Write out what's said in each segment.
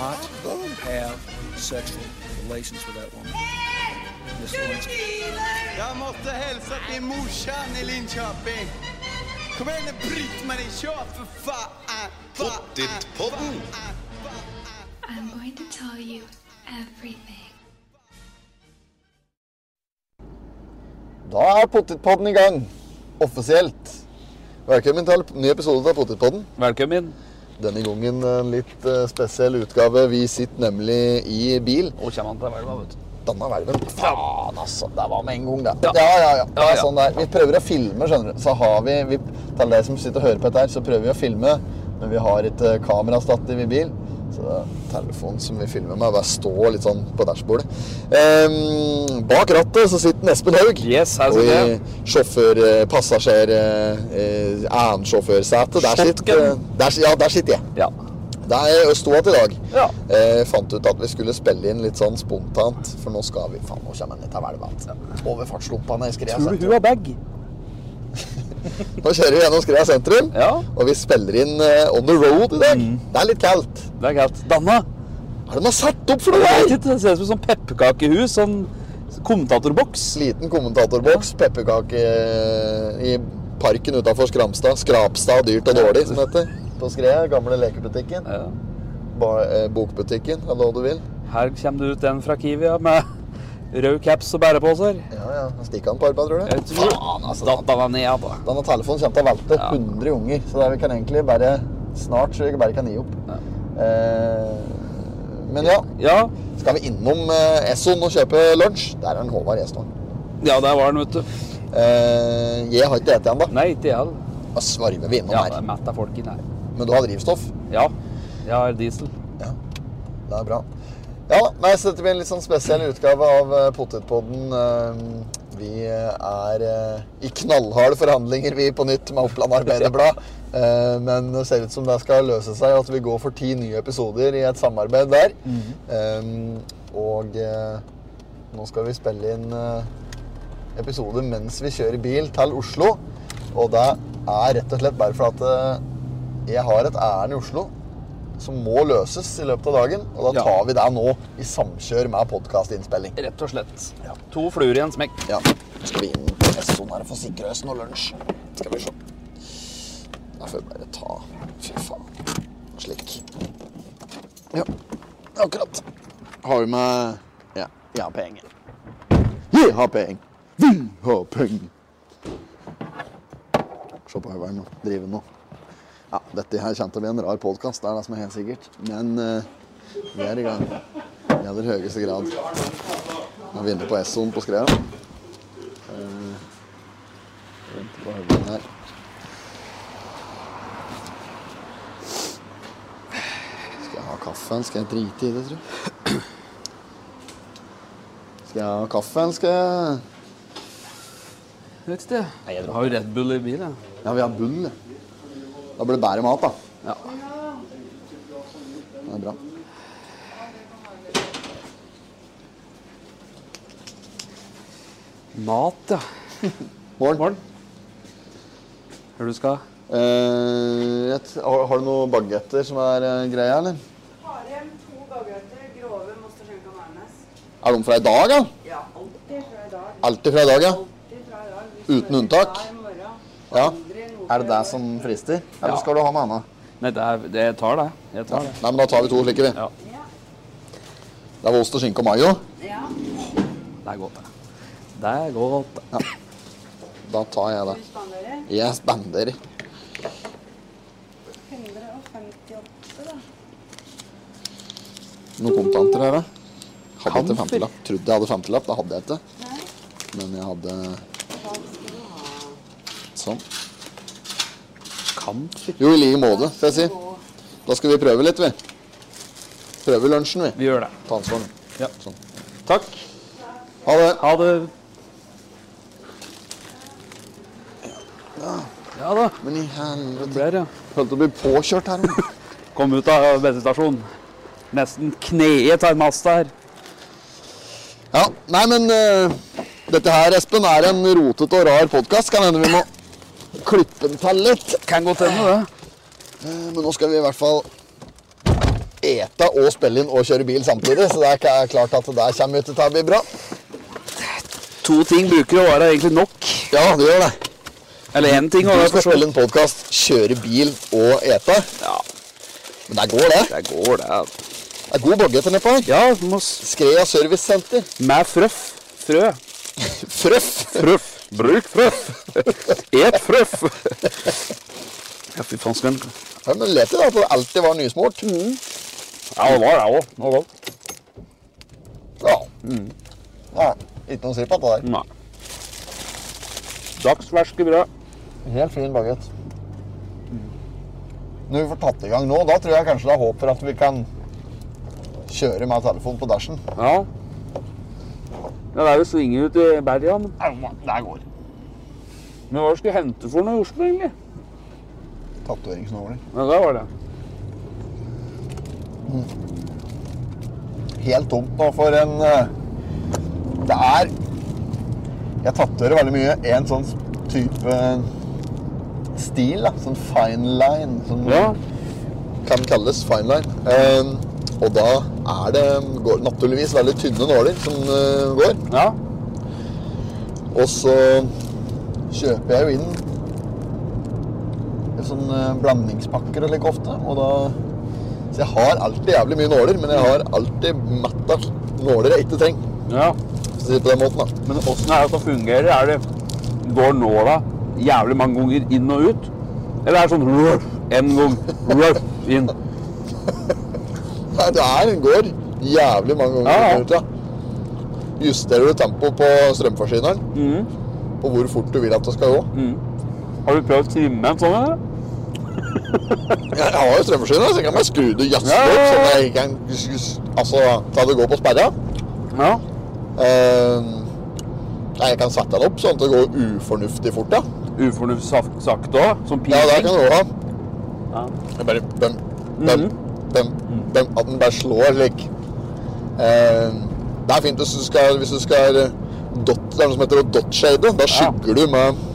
not have sexual relations with that woman. Miss Lewinsky. Jeg måtte hilse til morsan i Linköping. Kom igjen, Britt-Marie, kjør for faen! Pottitpodden. I'm going to tell you everything. Da er Pottitpodden i gang. Offisielt. Velkommen til en ny episode av Potetpodden. Velkommen. Denne gangen en litt eh, spesiell utgave. Vi sitter nemlig i bil. Og kommer han til Velva, vet du. Denne velven. Faen, altså. Det var med en gang, det. Ja. Ja, ja, ja. Det er sånn der. Vi prøver å filme, skjønner du. Så har vi, vi Til deg som sitter og hører på dette her, så prøver vi å filme. Men vi har ikke kamerastativ i bil. Telefonen som vi filmer med, bare står litt sånn på dashbordet. Ehm, bak rattet så sitter Espen Haug. Yes, her Og sitter i sjåfør, eh, passasjer, eh, annensjåførsete, der der, ja, der sitter jeg. Ja. Der er sto igjen i dag. Ja. Eh, fant ut at vi skulle spille inn litt sånn spontant, for nå skal vi Faen, nå kommer han ned til hvelvet igjen. Over fartslumpene i Skrea Tror du hun har bag? Nå kjører vi gjennom Skrea sentrum, Ja. og vi spiller inn uh, On the Road i dag. Det er litt kaldt. Det er kaldt. Danna. Hva er det de har satt opp for noe der? Det ser ut som sånn pepperkakehus. Sånn kommentatorboks. Liten kommentatorboks, pepperkake eh, i parken utafor Skramstad. Skrapstad dyrt og dårlig, som heter. På Skrea. Gamle lekebutikken. Ja. Eh, bokbutikken, eller hva du vil. Her kommer det ut en fra Kiwi ja, med rød caps og bæreposer. Ja, ja. Stikker han på arbeid, tror du? Jeg tror Faen, altså. Datt han ned, da. Denne telefonen kommer til å velte Ja. 100 unger, så vi kan egentlig bare snart så vi bare kan gi opp. Ja. Eh, men ja, Ja, skal vi innom eh, Esson og kjøpe lunsj? Der er en Håvard Esson. ja der var han, vet du. Eh, jeg har ikke spist ennå. Nei, ikke jeg heller. Da svarver vi innom Ja, det er her. mett av folk inn her. Men du har drivstoff? Ja. Jeg har diesel. Ja, det er bra. Ja, nei, så dette blir en litt sånn spesiell utgave av uh, Potetpodden. Eh, vi er eh, i knallharde forhandlinger, vi på nytt med Oppland Arbeiderblad. Eh, men det ser ut som det skal løse seg, at vi går for ti nye episoder i et samarbeid der. Eh, og eh, nå skal vi spille inn eh, episode mens vi kjører bil til Oslo. Og det er rett og slett bare for at eh, jeg har et ærend i Oslo som må løses i løpet av dagen. Og da Ja. tar vi det nå i samkjør med podkastinnspilling. Rett og slett. To fluer i en smekk. Ja. Skal vi inn på Esson her og få sikra oss noe lunsj. Skal vi se. Da får vi bare ta Fy faen. Slik. Ja, akkurat. Har vi med Ja, jeg har penger. Vi har penger. Vi har penger. Se på Øyvind nå. Driver nå. Ja, dette her kommer til å bli en rar podkast, det er det som er helt sikkert. Men uh, vi er i gang. I aller høyeste grad. Vi inne på Essoen på Skrea. Uh, Venter på høvelen her. Skal jeg ha kaffen? Skal jeg drite i det, tror jeg? Skal jeg ha kaffen? Skal jeg Vet ikke. Jeg har jo Red Bull i bilen. Ja, vi har bull. Da blir det bedre mat, da. Ja. Det er bra. Mat, ja. Morn. Morn. Hva du skal? Eh, et, har, har du noen bagetter som er uh, greia, eller? Har igjen to baguetter, grove moster skjenka majones. Er de fra i dag, da? Ja, alltid fra i dag. Alltid fra i dag, ja? Fra i dag. Uten unntak? Ja. Er det det som frister? Eller Ja. skal du ha noe annet? Nei, det, er, det tar det. Jeg tar det. Nei, men da tar vi to slike, vi. Ja. Det er ost og skinke og mayo. ja. Det er godt, det. Det er godt. Ja. Da tar jeg det. Jeg spanderer. 158, da. Noen kontanter her, da? Hadde ikke femtilapp. Trodde jeg hadde 50-lapp. Det hadde jeg ikke. Men jeg hadde hva Kamfer. Jo, i like måte, får jeg si. Da skal vi prøve litt, vi. Prøve lunsjen, vi. Vi gjør det. Ta ansvaret. Ja. Sånn. Takk. Ha det. Ha det. Ja da. Men i helvete. Det det. Holdt på å bli påkjørt her. Kom ut av bensinstasjonen. Nesten kneet av en mast her. Ja, nei, men uh, dette her, Espen, er en rotete og rar podkast. Kan hende vi må klippe den til litt. Kan godt hende, det. Eh, Men nå skal vi i hvert fall ete og spille inn og kjøre bil samtidig, så det er klart at det der kommer ut til å bli bra. To ting bruker å være egentlig nok. Ja, det gjør det. Eller én ting. Du skal spille inn podkast, kjøre bil og ete. Ja, Men det går, det. det går, det. Det er god baguette nedpå her. Ja, må Skrea servicesenter. med frøff. Frø. Frøff. Frøff. Bruk frøff. Et frøff. Ja, fy faen, skal Ja, men lete da at det alltid var nysmurt. Ja, det var det òg. Det var det. Ja. ja. Ikke noe å si på dette der. Nei. Dagsferske brød. Helt fin bagett. Når vi får tatt i gang nå, da tror jeg kanskje det er håp for at vi kan kjøre med telefon på dashen. Ja. Ja, det er jo svinger ut i berga, men der går. Men hva skal du hente for noe i Oslo, egentlig? Tatoveringsnåler. Ja, der var det. Helt tomt nå for en eh, Det er Jeg tatoverer veldig mye en sånn type stil. da, Sånn fine line. Sånn, Ja. Kan kalles fine line. Eh, og da er det går naturligvis veldig tynne nåler som uh, går. Ja. Og så kjøper jeg jo inn sånn eh, blandingspakker like ofte. Og da Så jeg har alltid jævlig mye nåler, men jeg har alltid metta nåler jeg ikke trenger. ja. Hvis du sier på den måten, da. Men åssen er det at det fungerer? Er det, går nåla jævlig mange ganger inn og ut? Eller er det sånn en gang, ruff, inn? Det er, går jævlig mange ganger Ja, ja. ut, ja. Justerer du tempoet på strømforsyneren, mm. på hvor fort du vil at det skal gå. Har du prøvd å trimme en sånn? eller? Jeg har jo strømforsyner, så jeg kan bare skru det jazze Ja, ja, opp, sånn at jeg kan altså, ta det gå på sperra. Ja. Uh, jeg kan sette den opp sånn at det går ufornuftig fort, ja. Ufornuftig sak- sakte òg? Som Ja, det kan du òg ha. Ja. Jeg bare bøm, bøm, Mhm. Bøm, den, At den bare slår slik. Eh, det er fint hvis du skal, hvis du skal eh, dot, Det er noe som heter dot-shade. Da skygger du med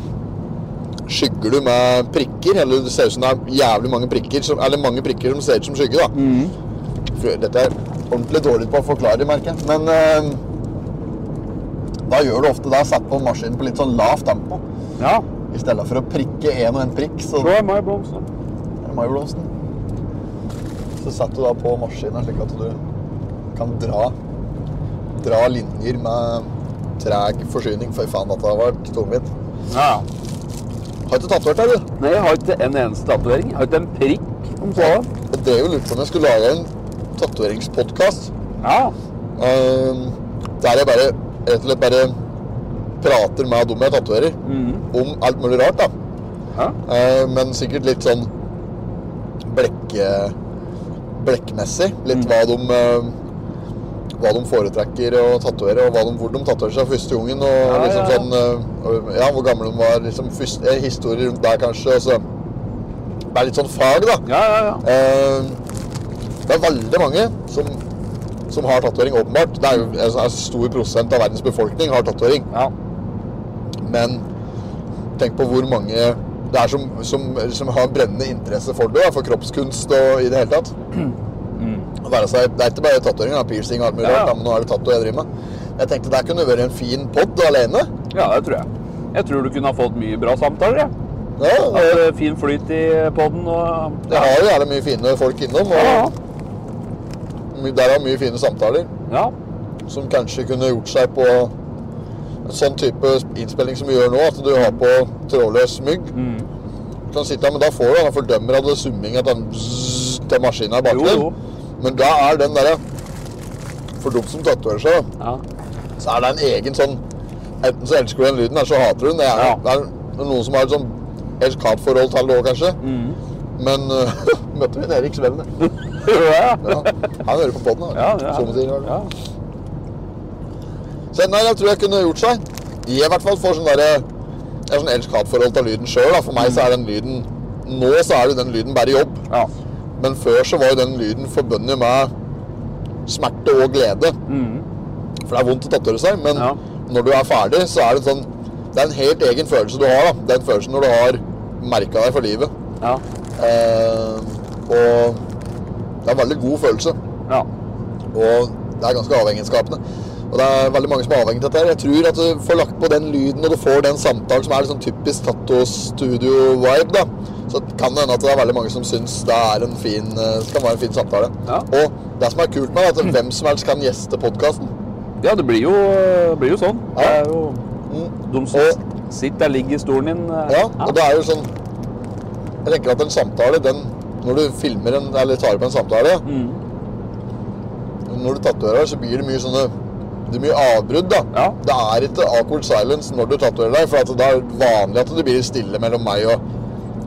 Skygger du med prikker, eller det ser ut som det er jævlig mange prikker, som, eller mange prikker som ser ut som skygge, da. Mm. Dette er ordentlig dårlig på å forklare, merker jeg. Men eh, da gjør du ofte det. Sett på maskinen på litt sånn lavt tempo. ja. I stedet for å prikke en og en prikk, så Så er meg blomsten. er det Majoblomsten. Så setter du da på maskinen slik at du kan dra, dra linjer med treg forsyning. Fy faen, dette var tungvint. Ja. Har ikke tatovert deg, du? Nei, jeg har ikke en eneste tatovering. Har ikke en prikk om sånn. Jeg drev jo lurt på om jeg skulle lage en tatoveringspodkast. Ja. Um, der jeg bare rett og slett bare prater med dem jeg tatoverer mm. om alt mulig rart. da. ja. Uh, men sikkert litt sånn blekk, blekkmessig. Litt hva de eh, hva de foretrekker å tatovere, og de, hvor de tatoverer seg første gangen. Og Ja, liksom sånn eh, Ja, hvor gamle de var. Liksom første, eh, historier rundt der, kanskje. Altså, Det er litt sånn fag, da. Ja, ja, ja. Det er veldig mange som, som har tatovering, åpenbart. Det er jo en en stor prosent av verdens befolkning har tatovering. ja. Men tenk på hvor mange det er som, som, som har brennende interesse for det, for kroppskunst og i det hele tatt. Mm. Det er ikke bare tatoveringer, er piercing og alt mulig Ja, ja. rart, men nå er det tattoo jeg driver med. Jeg tenkte det kunne vært en fin pod alene. Ja, det tror jeg. Jeg tror du kunne ha fått mye bra samtaler. Jeg. Ja, Ja, det, det er fin flyt i podden og det har jo jævlig mye fine folk innom, Ja, og der er mye fine samtaler ja. som kanskje kunne gjort seg på sånn type innspilling som vi gjør nå, at du har på trådløs mygg. Mm. Kan sitte, men da får du en fordømmer av det summing til den bzzz til maskinen er bak der. Men da er den derre For dumt som tatoverer seg, ja. så er det en egen sånn Enten så elsker du den lyden, eller så hater du den. Det er, Ja. det er, noen som har et sånn elsk-hat-forhold til det òg, kanskje. Mm. Men uh, møtte vi en Erik Svelle. ja. Han hører på poden. da. ja. Ja. Så nei, jeg tror jeg kunne gjort seg. I hvert fall får sånn derre Jeg har sånn elsk-hat-forhold til lyden sjøl. For meg så er den lyden Nå så er det den lyden bare jobb. ja. Men før så var jo den lyden forbundet med smerte og glede. Mm. For det er vondt å tatovere seg, men Ja. når du er ferdig, så er det sånn Det er en helt egen følelse du har. da. Den følelsen når du har merka deg for livet. ja. Eh, og det er en veldig god følelse. Ja. Og det er ganske avhengighetsskapende. Og det er veldig mange som er avhengig av dette. Jeg tror at du får lagt på den lyden, og du får den samtalen som er sånn typisk Tatto-studio-vibe, da. Så kan det hende at det er veldig mange som syns det er en fin, eh, kan være en fin samtale. Ja. Og det som er kult med det, er at hvem som helst kan gjeste podkasten. ja, det blir jo, blir jo sånn. Det er jo de som Og- sitter der, ligger i stolen din. eh, Ja, og det er jo sånn Jeg tenker at en samtale, den Når du filmer en, eller tar opp en samtale Mm. Når du tatoverer, så blir det mye sånne Det er mye avbrudd, da. Ja. Det er ikke awkward silence når du tatoverer deg, for det er vanlig at det blir stille mellom meg og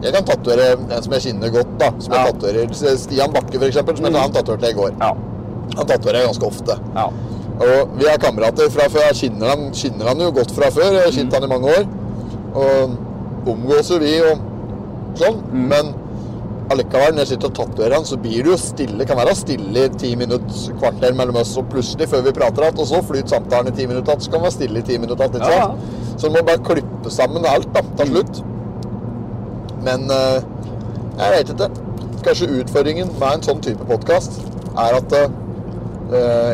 Jeg kan tatovere en som jeg kjenner godt, da. Som jeg Ja. tatoverer. Stian Bakke, eksempel, som Mm. han tatoverte i går. Ja. Han tatoverer jeg ganske ofte. ja. Og vi er kamerater fra før. Jeg kjenner han, kjenner han jo godt fra før. Jeg har kjent han i mange år. Og omgås jo vi og sånn. Men allikevel, når jeg sitter og tatoverer han, så blir det jo stille. Kan være stille i ti minutter, kvarter mellom oss, og plutselig, før vi prater igjen, og så flyter samtalen i ti minutter igjen, så kan det være stille i ti minutter igjen. Ja, Ja. Så du må bare klippe sammen alt, da, til slutt. Men uh, jeg vet ikke. Kanskje utfordringen med en sånn type podkast er at uh,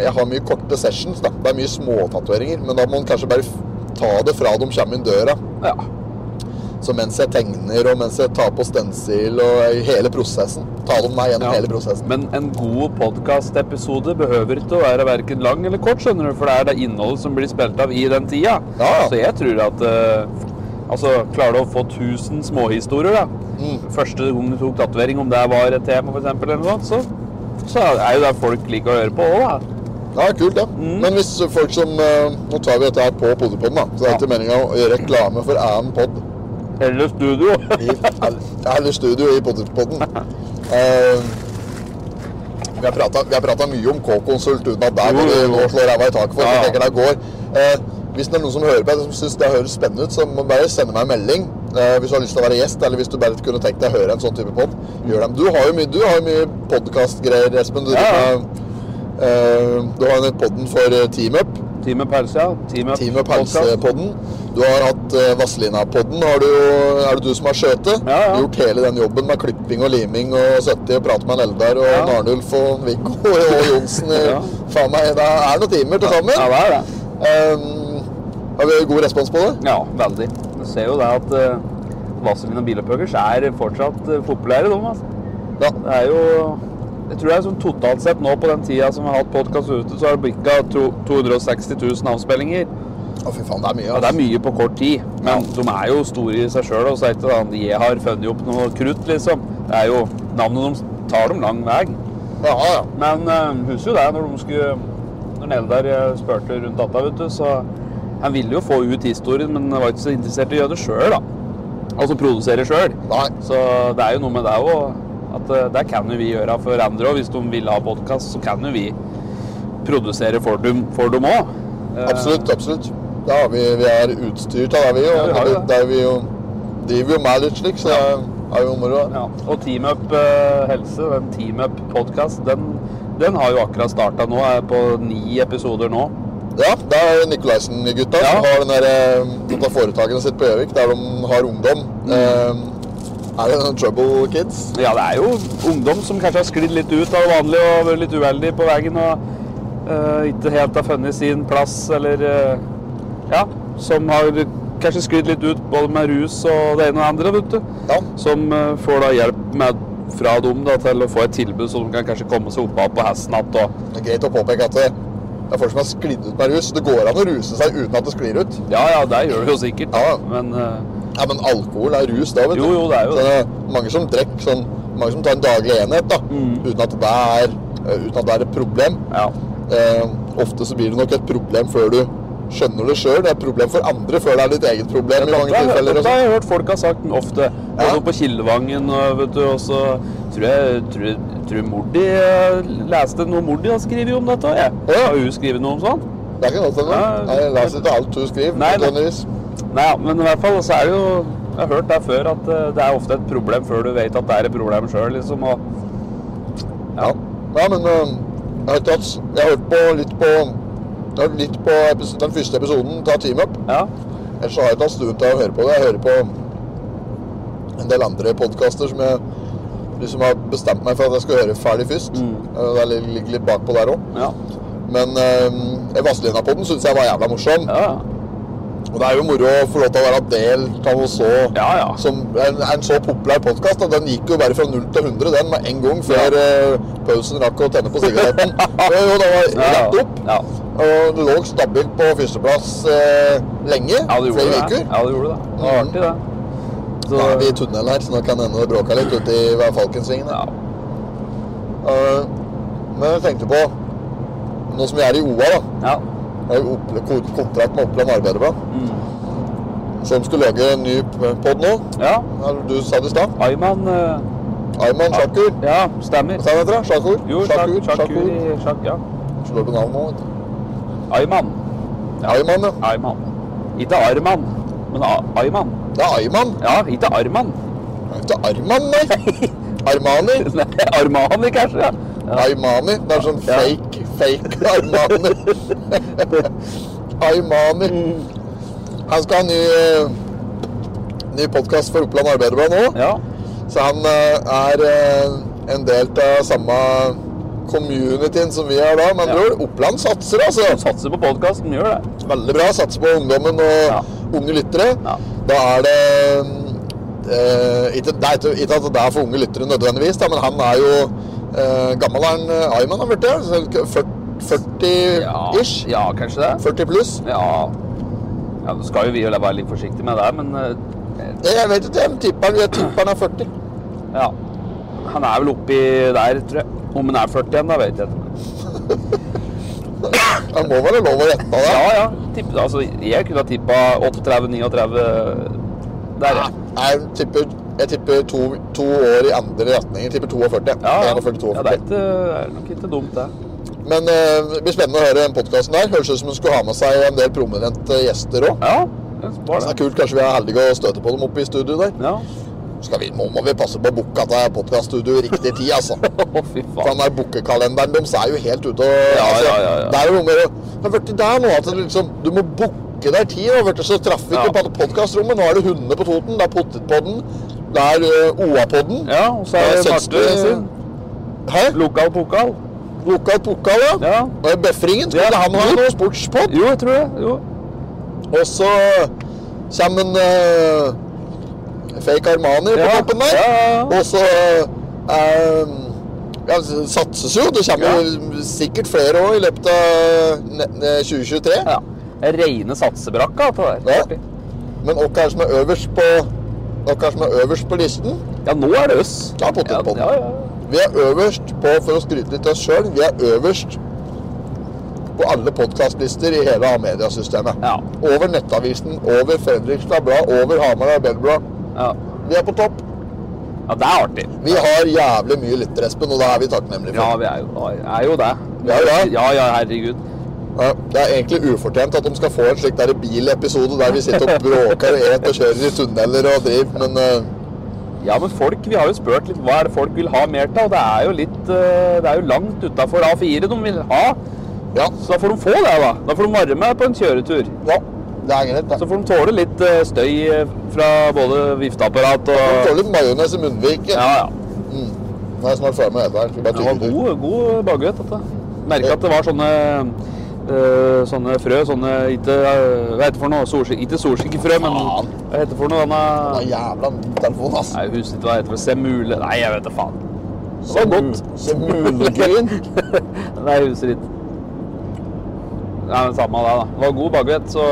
jeg har mye korte sessions. da. Det er mye småtatoveringer, men da må man kanskje bare ta det fra de kommer inn døra. ja. Så mens jeg tegner, og mens jeg tar på stensil, og hele prosessen. Ta dem med gjennom Ja. hele prosessen. Men en god podkastepisode behøver ikke å være verken lang eller kort, skjønner du, for det er det innholdet som blir spilt av i den tida. Ja, ja. Så jeg tror at uh, Altså, klarer du å få 1000 småhistorier, da Mm. Første gang du tok tatovering, om det var et tema, eksempel, eller noe sånt, så, så er jo det folk liker å høre på òg, da. Ja, kult, det. Mm. Men hvis folk som eh, Nå tar vi dette her på Podipodden, da. Så det er ikke meninga å gjøre reklame for annen pod. Eller studio. i eller studio i Potterpodden. Uh, vi har prata- vi har prata mye om K-konsult uten at der må du nå slå ræva i taket for. Ja, tenker det går. Uh, hvis det er noen som hører på som syns det høres spennende ut, så må bare sende meg en melding. Uh, hvis du har lyst til å være gjest, eller hvis du bare kunne tenkt deg å høre en sånn type pod. Gjør dem. Du har jo mye, du har jo mye podkastgreier, Espen. Du, Ja, du har jo podden for eh, Team Up. Team Up Helse, ja. Team Up Team Up. Helse-podden. Du har hatt uh, Vazelina-podden. Er det du som har skjøtet? Ja, ja. Gjort hele den jobben med klipping og liming og sittet og pratet med en Eldar og Ja. Arnulf og Viggo og Johnsen. i- Ja. Faen meg, det er noen timer til sammen. Ja, det er det. Um, har vi god respons på det? Ja, veldig. Du ser jo det at uh, Vazelina Bilopphøggers er fortsatt uh, populære, de. Altså. Ja. Det er jo Jeg tror det er sånn totalt sett nå på den tida som vi har hatt podkast ute, så har det bikka to- 260 000 avspillinger. Å, fy faen, det er mye. Ja, det er mye på kort tid, men de er jo store i seg sjøl. Og så er ikke sånn jeg har funnet opp noe krutt, liksom. Det er jo Navnet deres tar dem lang vei. Ja, ja. Men uh, husker jo det når de skulle Når Eldar eh, spurte rundt data, vet du, så Han ville jo få ut historien, men var ikke så interessert i å gjøre det sjøl, da. Altså produsere sjøl. Så det er jo noe med det òg. At uh, det kan jo vi gjøre for andre òg. Hvis de vil ha podkast, så kan jo vi produsere for dem òg. Absolutt. Absolutt, Ja, vi, vi er utstyrt av det, vi. Og Ja, vi jo det. det er vi jo driver jo med litt slik, så det er jo moro. Ja. Og Team Up eh, Helse, den Team Up podkast, den, den har jo akkurat starta nå. Er på ni episoder nå. Ja, det er Nikolaisen-gutta Ja. som har den der, eh, dette foretaket sitt på Gjøvik, der de har ungdom. Eh, er det noen Trouble Kids? Ja, det er jo ungdom som kanskje har sklidd litt ut av det vanlige og vært litt uheldig på veien og eh, ikke helt har funnet sin plass, eller eh, Ja, som har kanskje sklidd litt ut både med rus og det ene og det andre, vet du. Ja. Som eh, får da hjelp med, fra dem da, til å få et tilbud, så de kan kanskje komme seg opp av på hesten igjen. og Det er greit å påpeke at det, det er folk som har sklidd ut med rus. Det går an å ruse seg uten at det sklir ut. Ja, ja, det gjør det jo sikkert. Ja. Men uh... Ja, Men alkohol er rus, da, vet du. Jo, jo, det er jo Så det er mange som drikker sånn Mange som tar en daglig enhet, da. Mm. Uten, at det er, eh, uten at det er et problem. ja. Eh, ofte så blir det nok et problem før du skjønner det sjøl. Det er et problem for andre før det er ditt eget problem i mange tilfeller. Det har jeg hørt folk har sagt ofte. Ja. på Kildevangen og vet du, og så tror jeg tror, tror Mordi eh, leste noe Mordi har skrevet om dette. Jeg. Ja. Har hun skrevet noe om sånt? Det ikke godt hende. Ja. Jeg leser ikke alt hun skriver. Nei, nei. Men i hvert fall så er det jo Jeg har hørt det før at eh, det er ofte et problem før du vet at det er et problem sjøl, liksom. Og, Ja. ja, men hatt, jeg har hørt på litt på jeg har litt på den første episoden av Team Up. ja. Ellers har jeg tatt stund til å høre på det. Jeg hører på en del andre podkaster som jeg liksom har bestemt meg for at jeg skal høre ferdig først. Mm. Det ligger litt bakpå der òg. Ja. Men uh, Vazelina-podden syns jeg var jævla morsom. Ja, ja. Og det er jo moro å få lov til å være del av noe så Ja, ja. som en, en så populær podkast. Den gikk jo bare fra 0 til 100 den med en gang før eh, pausen rakk å tenne på sigaretten. jo, jo, det var Ja, rett ja. opp. Og det lå stabilt på førsteplass eh, lenge. ja, det gjorde flere uker. Ja, det gjorde det. Det var artig, det. Så, Nå er vi i tunnelen her, så nå kan hende det bråka litt ute i Falkensvingen. ja. Uh, men jeg tenkte på Nå som vi er i OA, da. ja. Jeg har jo kontrakt med Oppland Arbeiderblad. Mm. Som skulle lage en ny pod nå. ja. Du sa det i stad. Ayman uh... Ayman Shakur. Ja, stemmer. Hva heter det? Shakur? Jo, Shakur. Shak- Shakur i Shak... Ja. Slår på navnet nå, vet du. Ayman. Ayman, ja. Ayman. Ikke Arman, men Ayman. Det er Ayman. Ja, ikke Arman. Det er ikke Arman, nei. Armani. Nei, Armani, kanskje. ja. Ja. Aymani. Det er sånn fake, fake Armani. Aymani. Han skal ha ny, eh, ny podkast for Oppland Arbeiderblad nå. ja. Så han eh, er eh, en del av samme communityen som vi er da. Men Ja. bror, Oppland satser, altså. Satser på podkasten, gjør det. Veldig bra. Satser på ungdommen og Ja. unge lyttere. Ja. Da er det eh, ikke, det er ikke, ikke at det er for unge lyttere nødvendigvis, da, men han er jo eh, gammel er han eh, Ayman har blitt, ja. Så 40-ish. Ja, kanskje det. 40 pluss. Ja. ja, Nå skal jo vi være litt forsiktige med det, men eh, Jeg vet ikke, jeg tipper han er 40. ja. Han er vel oppi der, tror jeg. Om han er 40 igjen, da vet jeg ikke. Han må ha lov å gjette det? Ja, ja. Tippet, altså, jeg kunne ha tippa 38-39 der, ja. Jeg tipper, jeg tipper to, to år i andre retning. Jeg tipper 42. Ja, ja. 41-42. ja det, er ikke, det er nok ikke dumt, det. Men eh, det blir spennende å høre den podkasten der. Høres ut som hun skulle ha med seg en del prominente gjester òg. Ja, det Så det er kult. Kanskje vi er heldige å støte på dem oppe i studio der. Ja. Skal vi, nå må vi passe på å booke det er podkaststudio i riktig tid, altså. Fy fy For faen. den der bookekalenderen deres er jo helt ute og Ja, altså, ja, ja, ja. Det er jo noe med Det har blitt der nå at det liksom, du må booke deg tid. Det har blitt så trafikk Ja. på podkastrommet. Nå er det Hundene på Toten, det er Potetpodden, det er uh, OA-podden. Ja, og så er det Marte sin. Hæ? Lokal pokal. Lokal pokal, ja. Ja. Og Befringen, skulle Ja. han ha noe sportspod? Jo, jeg tror det. Jo. Og så kommer en uh, fake Armani på toppen der. Og så uh, ja, satses jo. Det kommer jo sikkert flere år i løpet av ne- ne- 2023. Ja. Reine satsebrakka. Ja. Men hvem er som er øverst på er som er øverst på listen? Ja, nå er det oss. Ja. Ja, ja, ja. Vi er øverst på, for å skryte litt av oss sjøl, vi er øverst på alle podkastlister i hele A-mediasystemet. Ja. Over Nettavisen, over Fredrikstad Blad, over Hamar Arbeiderblad. Ja. Vi er på topp. ja, det er artig. Vi har jævlig mye lyttere, Espen, og det er vi takknemlige Ja, for. vi er jo, er jo det. Ja, det. Ja, ja, herregud. Ja, det er egentlig ufortjent at de skal få en slik der bilepisode der vi sitter og bråker og et og kjører i tunneler og driver, men uh... Ja, men folk, vi har jo spurt litt hva er det folk vil ha mer av, og det er jo litt eh, Det er jo langt utafor A4 de vil ha. ja. Så da får de få det, da. Da får de varme på en kjøretur. ja. Det er greit, da. Så får de tåle litt eh, støy eh, fra både vifteapparat og... får litt majones i munnviken. Ja, ja. Nå er jeg snart ferdig med dette her. Det var god, god baguett, dette. Merka at det var sånne Uh, sånne frø, sånne ikke Hva heter det for noe? Solsik, ikke solsikkefrø, men hva heter det for noe? Den Denne jævla telefonen, ass. Nei, husker ikke hva det heter. Semule Nei, jeg vet da faen. Det var godt. Semulegryn. Nei, jeg husker ikke. Nei, men samme det, da. Det var god baguett, så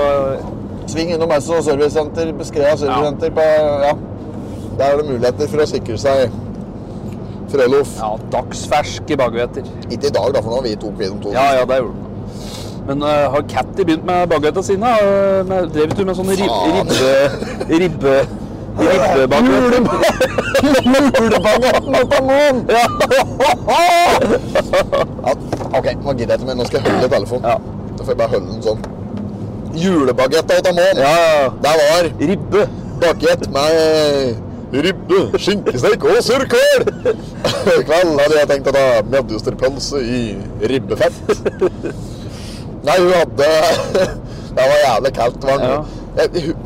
Sving innom Esso servicesenter, Skrea servicesenter på Ja. Der er det muligheter for å sikre seg frøloff. ja, dagsferske bagvetter. Ikke i dag, da, for nå vi tok vi de to. Ja, ja, det gjorde. Men uh, har Catty begynt med baguetta sine? Uh, med, drev du med sånne rib, ribbe... ribbe Ribbebaguetter? Julebaguetten og kanon! Ja. Ja, OK, nå gidder jeg ikke mer. Nå skal jeg holde telefonen. Ja. Da for jeg bare holde den sånn. Julebagett av Tamon. ja. Der var Ribbe. bakett med ribbe, skinkesteik og surkål. I kveld hadde jeg tenkt å ta medjusterpølse i ribbefett. Nei, hun hadde Det var jævlig kaldt. Var Ja.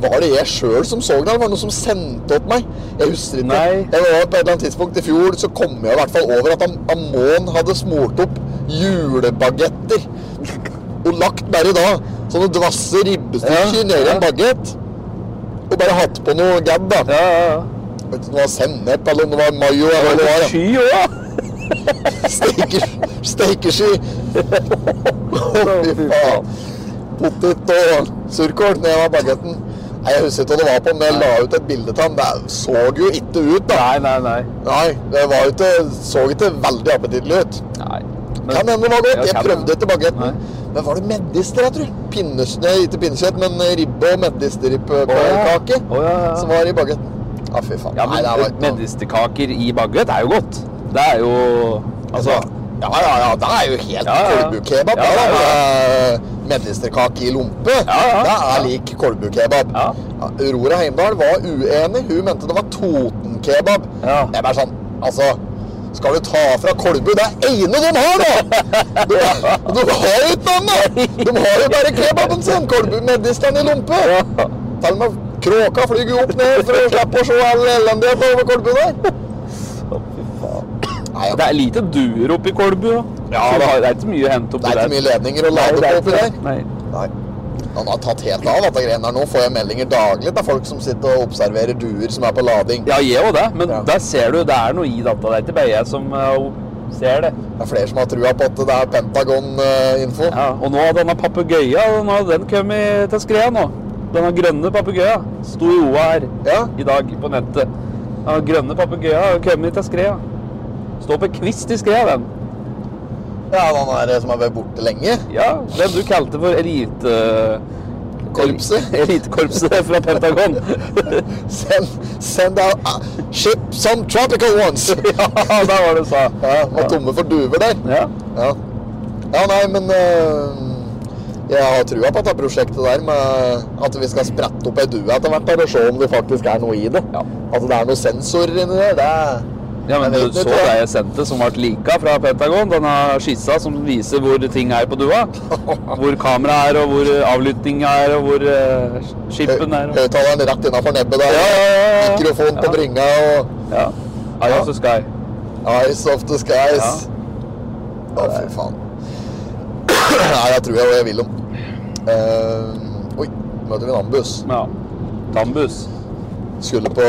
Var det jeg sjøl som så det, eller var det noen som sendte opp meg? Jeg husker ikke. Nei. Jeg var På et eller annet tidspunkt i fjor så kom jeg i hvert fall over at Amon hadde smurt opp julebagetter. Og lagt bare da sånne dvasse ribbestykker Ja, nedi en bagett. Og bare hatt på noe gadd, da. Ja, ja, ja. Vet ikke om det var sennep eller om det var mayo. eller hva det var. Sky òg. Å, fy faen. Potet og surkål ned av bagetten. Nei, Jeg husker ikke hva det var på, men jeg la ut et bilde av den. Det så jo ikke ut, da. Nei, nei, nei. Nei, det var ikke, så ikke veldig appetittlig ut. nei. Kan hende det var godt. Jeg prøvde etter bagetten. Men var det medister, jeg tror? Pinnesnø, ikke pinnekjøtt, men ribbe og medisterribbekake Å, ja, ja. som var i bagetten. Ja, fy faen. Ja, men Nei, medisterkaker i bagett er jo godt. Det er jo Altså Ja, ja, ja. Det er jo helt Ja, ja. kolbukebab. Ja, Ja, ja. Med medisterkake i lompe. Ja, ja. Det er lik kolbukebab. Aurora Heimdal var uenig. Hun mente det var Totenkebab. Ja. Jeg er bare sånn Altså, skal du ta fra Kolbu det er ene de har, da? De, de har jo ikke annet! De har jo bare kebaben sin. Kolbu medister'n i lompe. Til og med kråka flyr opp ned for å slippe å se all elendigheten over Kolbu der. Nei, Det er lite duer oppi Kolbu. Ja, Det er ikke mye å hente oppi Det er ikke mye ledninger å lade på oppi der. Nei. Nei. Han har tatt helt av dette greiene her nå. Får jeg meldinger daglig av folk som sitter og observerer duer som er på lading. Ja, jeg òg det. Men Ja. der ser du, det er noe i dette. Det er ikke bare jeg som eh, ser det. Det er flere som har trua på at det er Pentagon-info. Ja, og nå har denne papegøya nå den kommet til skred nå. Denne grønne papegøya sto i OA her Ja. i dag på nettet. Den grønne papegøya har kommet til skred. Står på kvist i skred, den. Ja, han her som har vært borte lenge. Ja, den du kalte for elite... Korpset. Elitekorpset fra Pentagon. Send, send out uh, ship some tropical ones. ja, der var det du sa. Ja, var tomme for duver der. Ja. Ja, ja nei, men uh, Jeg har trua på dette prosjektet der med at vi skal sprette opp ei due etter hvert og se om det faktisk er noe i det. Ja. At det er noen sensorer inni der. Det er Ja, men du så det jeg sendte som ble lika fra Pentagon? Denne skissa som viser hvor ting er på dua? Hvor kamera er, og hvor avlyttinga er, og hvor uh, skipen er. Og... Høyttaleren rett innafor nebbet der. Ja, ja, ja. Mikrofon på bringa og Ja. Eye of the sky. Eyes of the skies. Å, fy faen. Nei, jeg tror jeg jeg vil om. Uh, oi, møter vi en annen. Ja. Tambus. Skulle på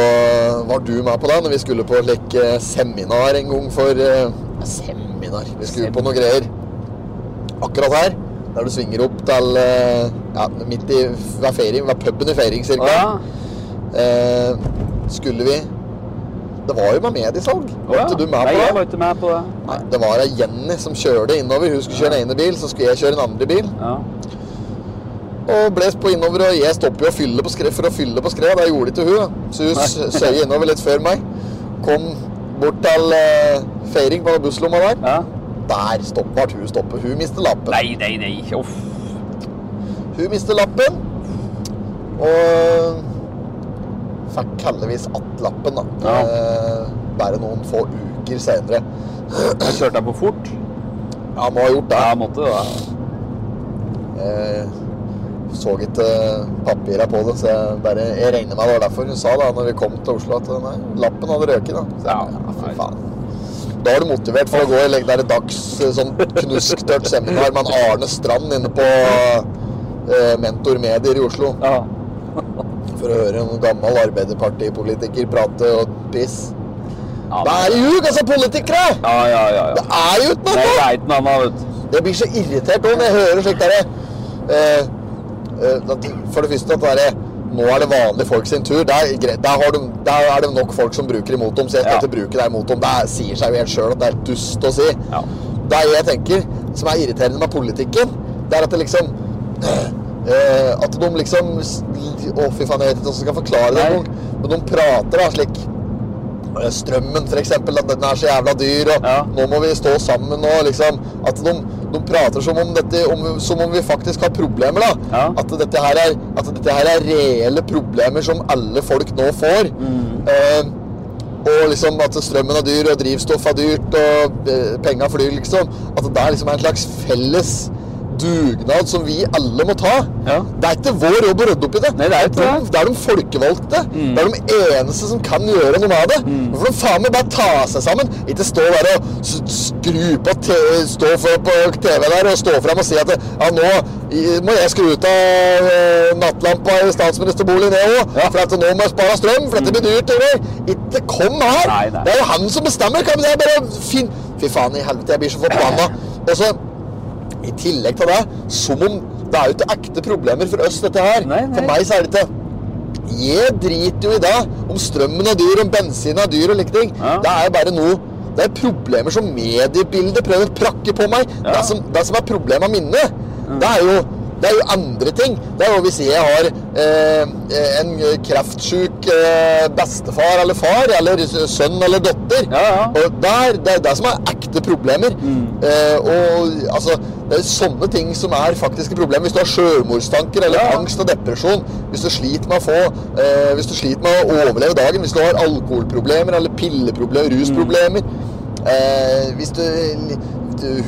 Var du med på det når vi skulle på slik eh, seminar en gang for uh, Seminar? Vi skulle på noe greier. Akkurat her. Der du svinger opp til uh, ja, midt i ved feiring, ved puben i feiring cirka. Ah, ja. uh, skulle vi Det var jo med mediesalg. Var ja. ikke du med Nei, på jeg det? var ikke med på det. Nei, det var ei Jenny som kjørte innover. Hun skulle kjøre den ene bil, så skulle jeg kjøre den andre bil. Ja. Og bles på innover, og jeg stopper jo fylle på skred for å fylle på skred. Det gjorde ikke hun. Så hun s- innover litt før meg. Kom bort til eh, feiring på busslomma der. ja. Der stoppet, hun stoppet. Hun mistet lappen. Nei, nei, nei. Uff. Hun mistet lappen. Og fikk heldigvis att lappen, da. Ja. Eh, bare noen få uker senere. Jeg kjørte deg på fort. Ja, må ha gjort det. Ja, måtte det. da. Så ikke papirene på det, så jeg bare Jeg regner med det var derfor hun sa da når vi kom til Oslo at nei, lappen hadde røket. da. Så jeg, ja, for faen. Da er du motivert for å gå i legge der dags sånn knusktørt seminar med en Arne Strand inne på eh, Mentor Medier i Oslo. Ja. For å høre en gammel arbeiderpartipolitiker prate og piss. Ja, Det er ljug, altså, politikere! ja, ja, ja, Det er jo ikke noe! det er annet. Jeg blir så irritert når jeg hører slikt derre eh, eh, For det første at det er, Nå er det vanlige folk sin tur. Der, er der, har de, der er det nok folk som bruker imot dem, så jeg skal Ja. ikke bruke det imot dem. Det sier seg jo helt sjøl at det er dust å si. Ja. Det jeg tenker, som er irriterende med politikken, det er at det liksom eh, At de liksom Å, fy faen, jeg vet ikke hvordan jeg skal forklare det. Men de prater da slik eh, Strømmen, for eksempel, at den er så jævla dyr, og Ja. nå må vi stå sammen og liksom At de, de prater som om, dette, om, som om vi faktisk har problemer, da. Ja. At, dette her er, at dette her er reelle problemer som alle folk nå får. Mm. Eh, og liksom at strømmen er dyr, og drivstoff er dyrt, og eh, penga flyr, liksom. At det liksom er en slags felles dugnad som vi alle må ta. Ja. Det er ikke vår jobb å rydde opp i det. Nei, det er det. Mm. det er de folkevalgte. Det er de eneste som kan gjøre noe med det. Hvorfor får de faen meg bare ta seg sammen. Ikke stå der og skru på te- stå for på TV der og stå fram og si at ja, nå må jeg skru ut av eh, nattlampa i statsministerboligen jeg òg, Ja. for at nå må jeg spare strøm, for dette blir dyrt. Ikke kom her! Nei, nei. Det er jo han som bestemmer. Kan det er bare fin... Fy faen i helvete, jeg blir så forbanna. I tillegg til det, som om det er jo ikke ekte problemer for oss, dette her. Nei, nei. For meg så er det ikke Jeg driter jo i det. Om strømmen er dyr, om bensin er dyr og like ting. Ja. Det er bare noe Det er problemer som mediebildet prøver å prakke på meg. Ja. Det, som, det som er problemet mine, det er jo det er jo andre ting. Det er jo hvis jeg har eh, en kreftsjuk eh, bestefar eller far, eller sønn eller datter. Ja, ja. Og der, det er det som er ekte problemer. Eh, og altså, det er sånne ting som er faktiske problemer. Hvis du har sjølmordstanker eller Ja. angst og depresjon, hvis du sliter med å få eh, Hvis du sliter med å overleve dagen, hvis du har alkoholproblemer eller pilleproblemer, rusproblemer eh, Hvis du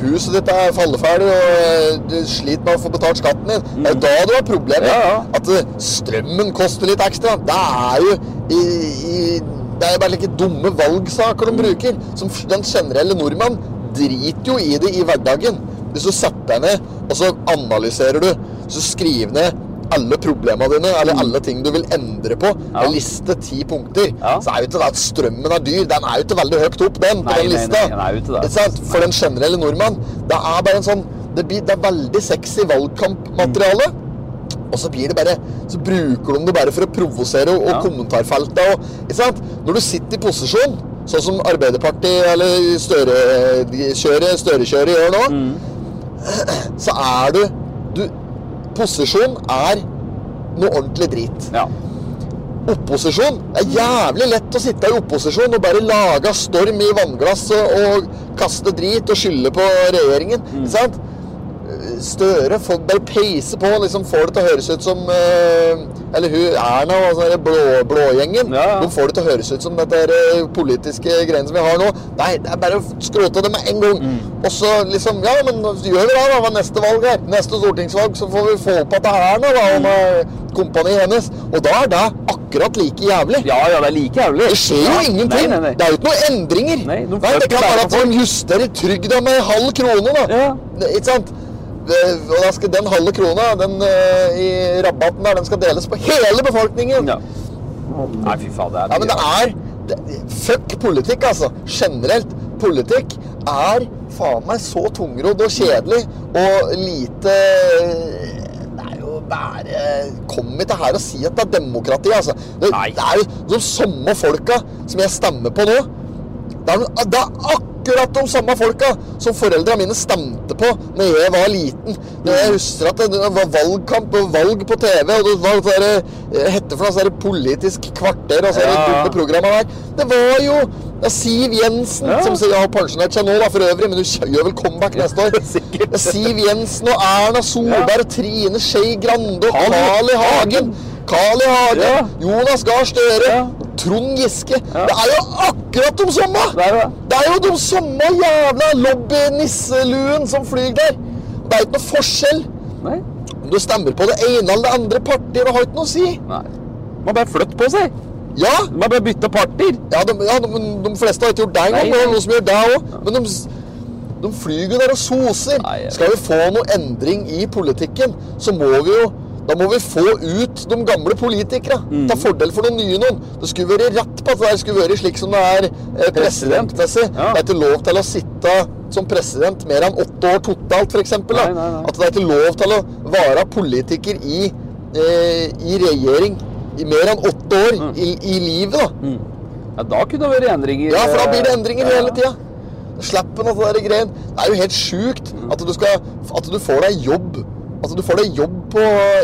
huset ditt er falleferdig og eh, du sliter med å få betalt skatten din. Det er da du har problemer. Ja, ja. At eh, strømmen koster litt ekstra. Det er jo i, i, Det er jo bare like dumme valgsaker de bruker. Som den generelle nordmann driter jo i det i hverdagen. Hvis du setter deg ned, og så analyserer du, så skriver ned alle problemene dine, eller alle ting du vil endre på. Ja. En liste ti punkter. Ja. Så er jo ikke det at strømmen er dyr. Den er jo ikke veldig høyt opp, den, på Nei, den nei, lista. nei, nei? For den generelle nordmann. Det er bare en sånn Det, blir, det er veldig sexy valgkampmateriale. Og så blir det bare Så bruker de det bare for å provosere og, Ja. Og, ikke sant? Når du sitter i posisjon, sånn som Arbeiderpartiet eller Støre-kjøret Støre gjør nå, Mm. så er du, du Posisjon er noe ordentlig drit. Ja. Opposisjon. Det er jævlig lett å sitte i opposisjon og bare lage storm i vannglass og, og kaste drit og skylde på regjeringen. Ikke sant? Støre Folk bare peiser på, liksom får det til å høres ut som eh, Eller hun Erna og altså, blå, blågjengen. Ja, ja. De får det til å høres ut som dette eh, politiske greiene som vi har nå. Nei, det er bare å skrote det med en gang. Mm. Og så liksom Ja, men gjør vi det, da. Ved neste valg er? Neste stortingsvalg så får vi få opp at det er Erna da, og med kompaniet hennes. Og da er det akkurat like jævlig. ja, ja, det er like jævlig. Det skjer jo Ja. ingenting. Nei, nei, nei. Det er jo ikke noen endringer. Nei, de det kan være at de justerer trygda med halv krone, da. Ja. Ikke sant? Det- Og skal den halve krona den, eh, i rabatten der, den skal deles på hele befolkningen. Ja. Nei, fy faen, det er Ja, men det er det, Fuck politikk, altså. Generelt. Politikk er faen meg så tungrodd og kjedelig og lite Det er jo bare Kom ikke her og si at det er demokrati, altså. Det, det er jo de samme folka som jeg stemmer på nå. Det er, det er akkurat de samme folka som foreldra mine stemte på når jeg var liten. Jeg husker at det var valgkamp og valg på TV, og det var sånne, eh, hette for noe sånn Politisk kvarter og sånne Ja. dumme programmer der. Det var jo ja, Siv Jensen, Ja. som har pensjonert seg nå da, for øvrig, men hun gjør vel comeback neste år. Ja, Siv Jensen og Erna Solberg, Trine Skei Grande og Carl I. Hagen. Carl I. Hagen, Ja. Jonas Gahr Støre, Ja. Trond Giske. Ja. Det er jo akkurat de samme! Det er jo de samme jævla lobby-nisseluen som flyr der. Det er ikke noe forskjell. Nei. Om du stemmer på det ene eller det andre partiet, det har ikke noe å si. Nei. Man bare flytter på seg. Ja, Man bare bytter partier. ja, de, ja de, de fleste har ikke gjort det engang. Det er noen som gjør det òg. Men de, de flyr jo der og soser. Nei, Skal vi få noe endring i politikken, så må vi jo da må vi få ut de gamle politikere. Mm. Ta fordel for noen nye noen. Det skulle vært rett på at det skulle vært slik som det er eh, President. presidentmessig. Ja. Det er ikke lov til å sitte som president mer enn åtte år totalt, f.eks. At det er ikke lov til å være politiker i, eh, i regjering i mer enn åtte år Mm. i, i livet. da. Ja, da kunne det vært endringer. Ja, for da blir det endringer Ja, ja. hele tida. Slappen og det der greien. Det er jo helt sjukt at du, skal, at du får deg jobb. At du får deg jobb på,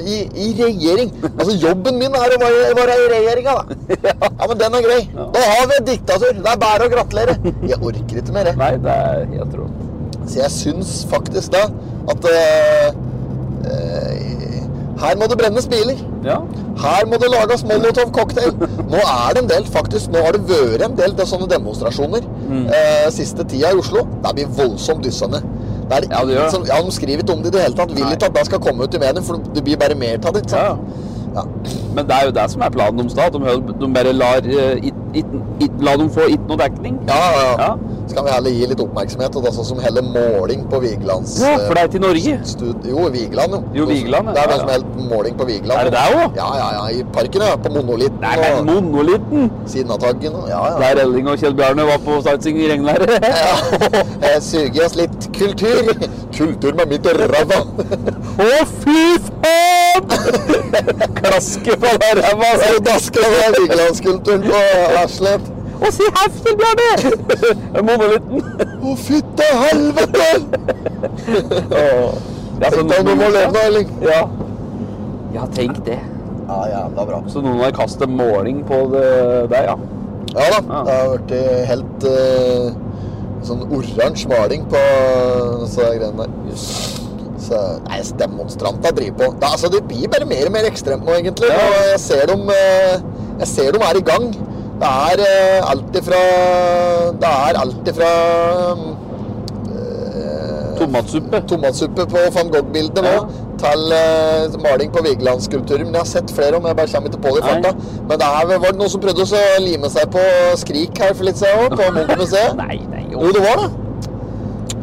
i, i regjering. Altså, jobben min er å være, være i regjeringa, da. Ja, men den er grei. Da har vi et diktatur. Det er bare å gratulere. Jeg orker ikke mer, jeg. Nei, det er helt rå. Så jeg syns faktisk da at uh, uh, her må det brennes biler. Ja. Her må det lages Molotov-cocktail. Nå er det en del, faktisk, nå har det vært en del til sånne demonstrasjoner Mm. eh, siste tida i Oslo. Det blir voldsomt dyssende. Det er Ja, det. som- ja, de skriver ikke om det i det hele tatt. Vil ikke at det skal komme ut i mediene, for det blir bare mer av det. ikke sant? Ja. Men det er jo det som er planen deres, da. At de, de bare lar, eh, it, it, it, la dem få ikke noe dekning. Ja, ja, ja. Ja. Så kan vi heller gi litt oppmerksomhet, og det er sånn som heller måling på Vigelands Ja, eh, for det er til Norge. stud... Jo, Vigeland, jo. Jo, Vigeland, ja. Det er Ja, noen som ja. måling på Vigeland. Er det der også? Ja, ja, ja. I parken, ja. På Monolitten Nei, men og monolitten! Sinnataggen og Ja, ja. Der Elling og Kjell Bjarne var på sightseeing i regnværet. ja. Jeg suger oss litt kultur. Kultur med mitt ræva. Å, fy faen! Klaske på den ræva! Daske det Vigelandskulturen på Aslet. Å, si Kjell Bjarne! Monolitten. Å, fytte helvete! Ja, så Tenk deg noe må leve nå, Elling. Ja. ja, tenk det. Ja, jævla bra. Så noen har kastet måling på det der, ja. Ja da. Ja. Det har blitt helt uh, sånn oransje maling på disse greiene der. Så, nei, demonstrantene driver på. Da, altså, det blir bare mer og mer ekstremt nå, egentlig. Ja. Og jeg ser dem eh, Jeg ser dem er i gang. Det er uh, alt ifra Det er alt ifra eh, Tomatsuppe. tomatsuppe på van Gogh-bildet nå, Ja. til uh, maling på Vigelandsskulpturer. Men jeg har sett flere om, jeg bare kommer ikke på det i farta. Men det her var det noen som prøvde å lime seg på Skrik her for litt siden òg, på Munch-museet? Jo, det var det.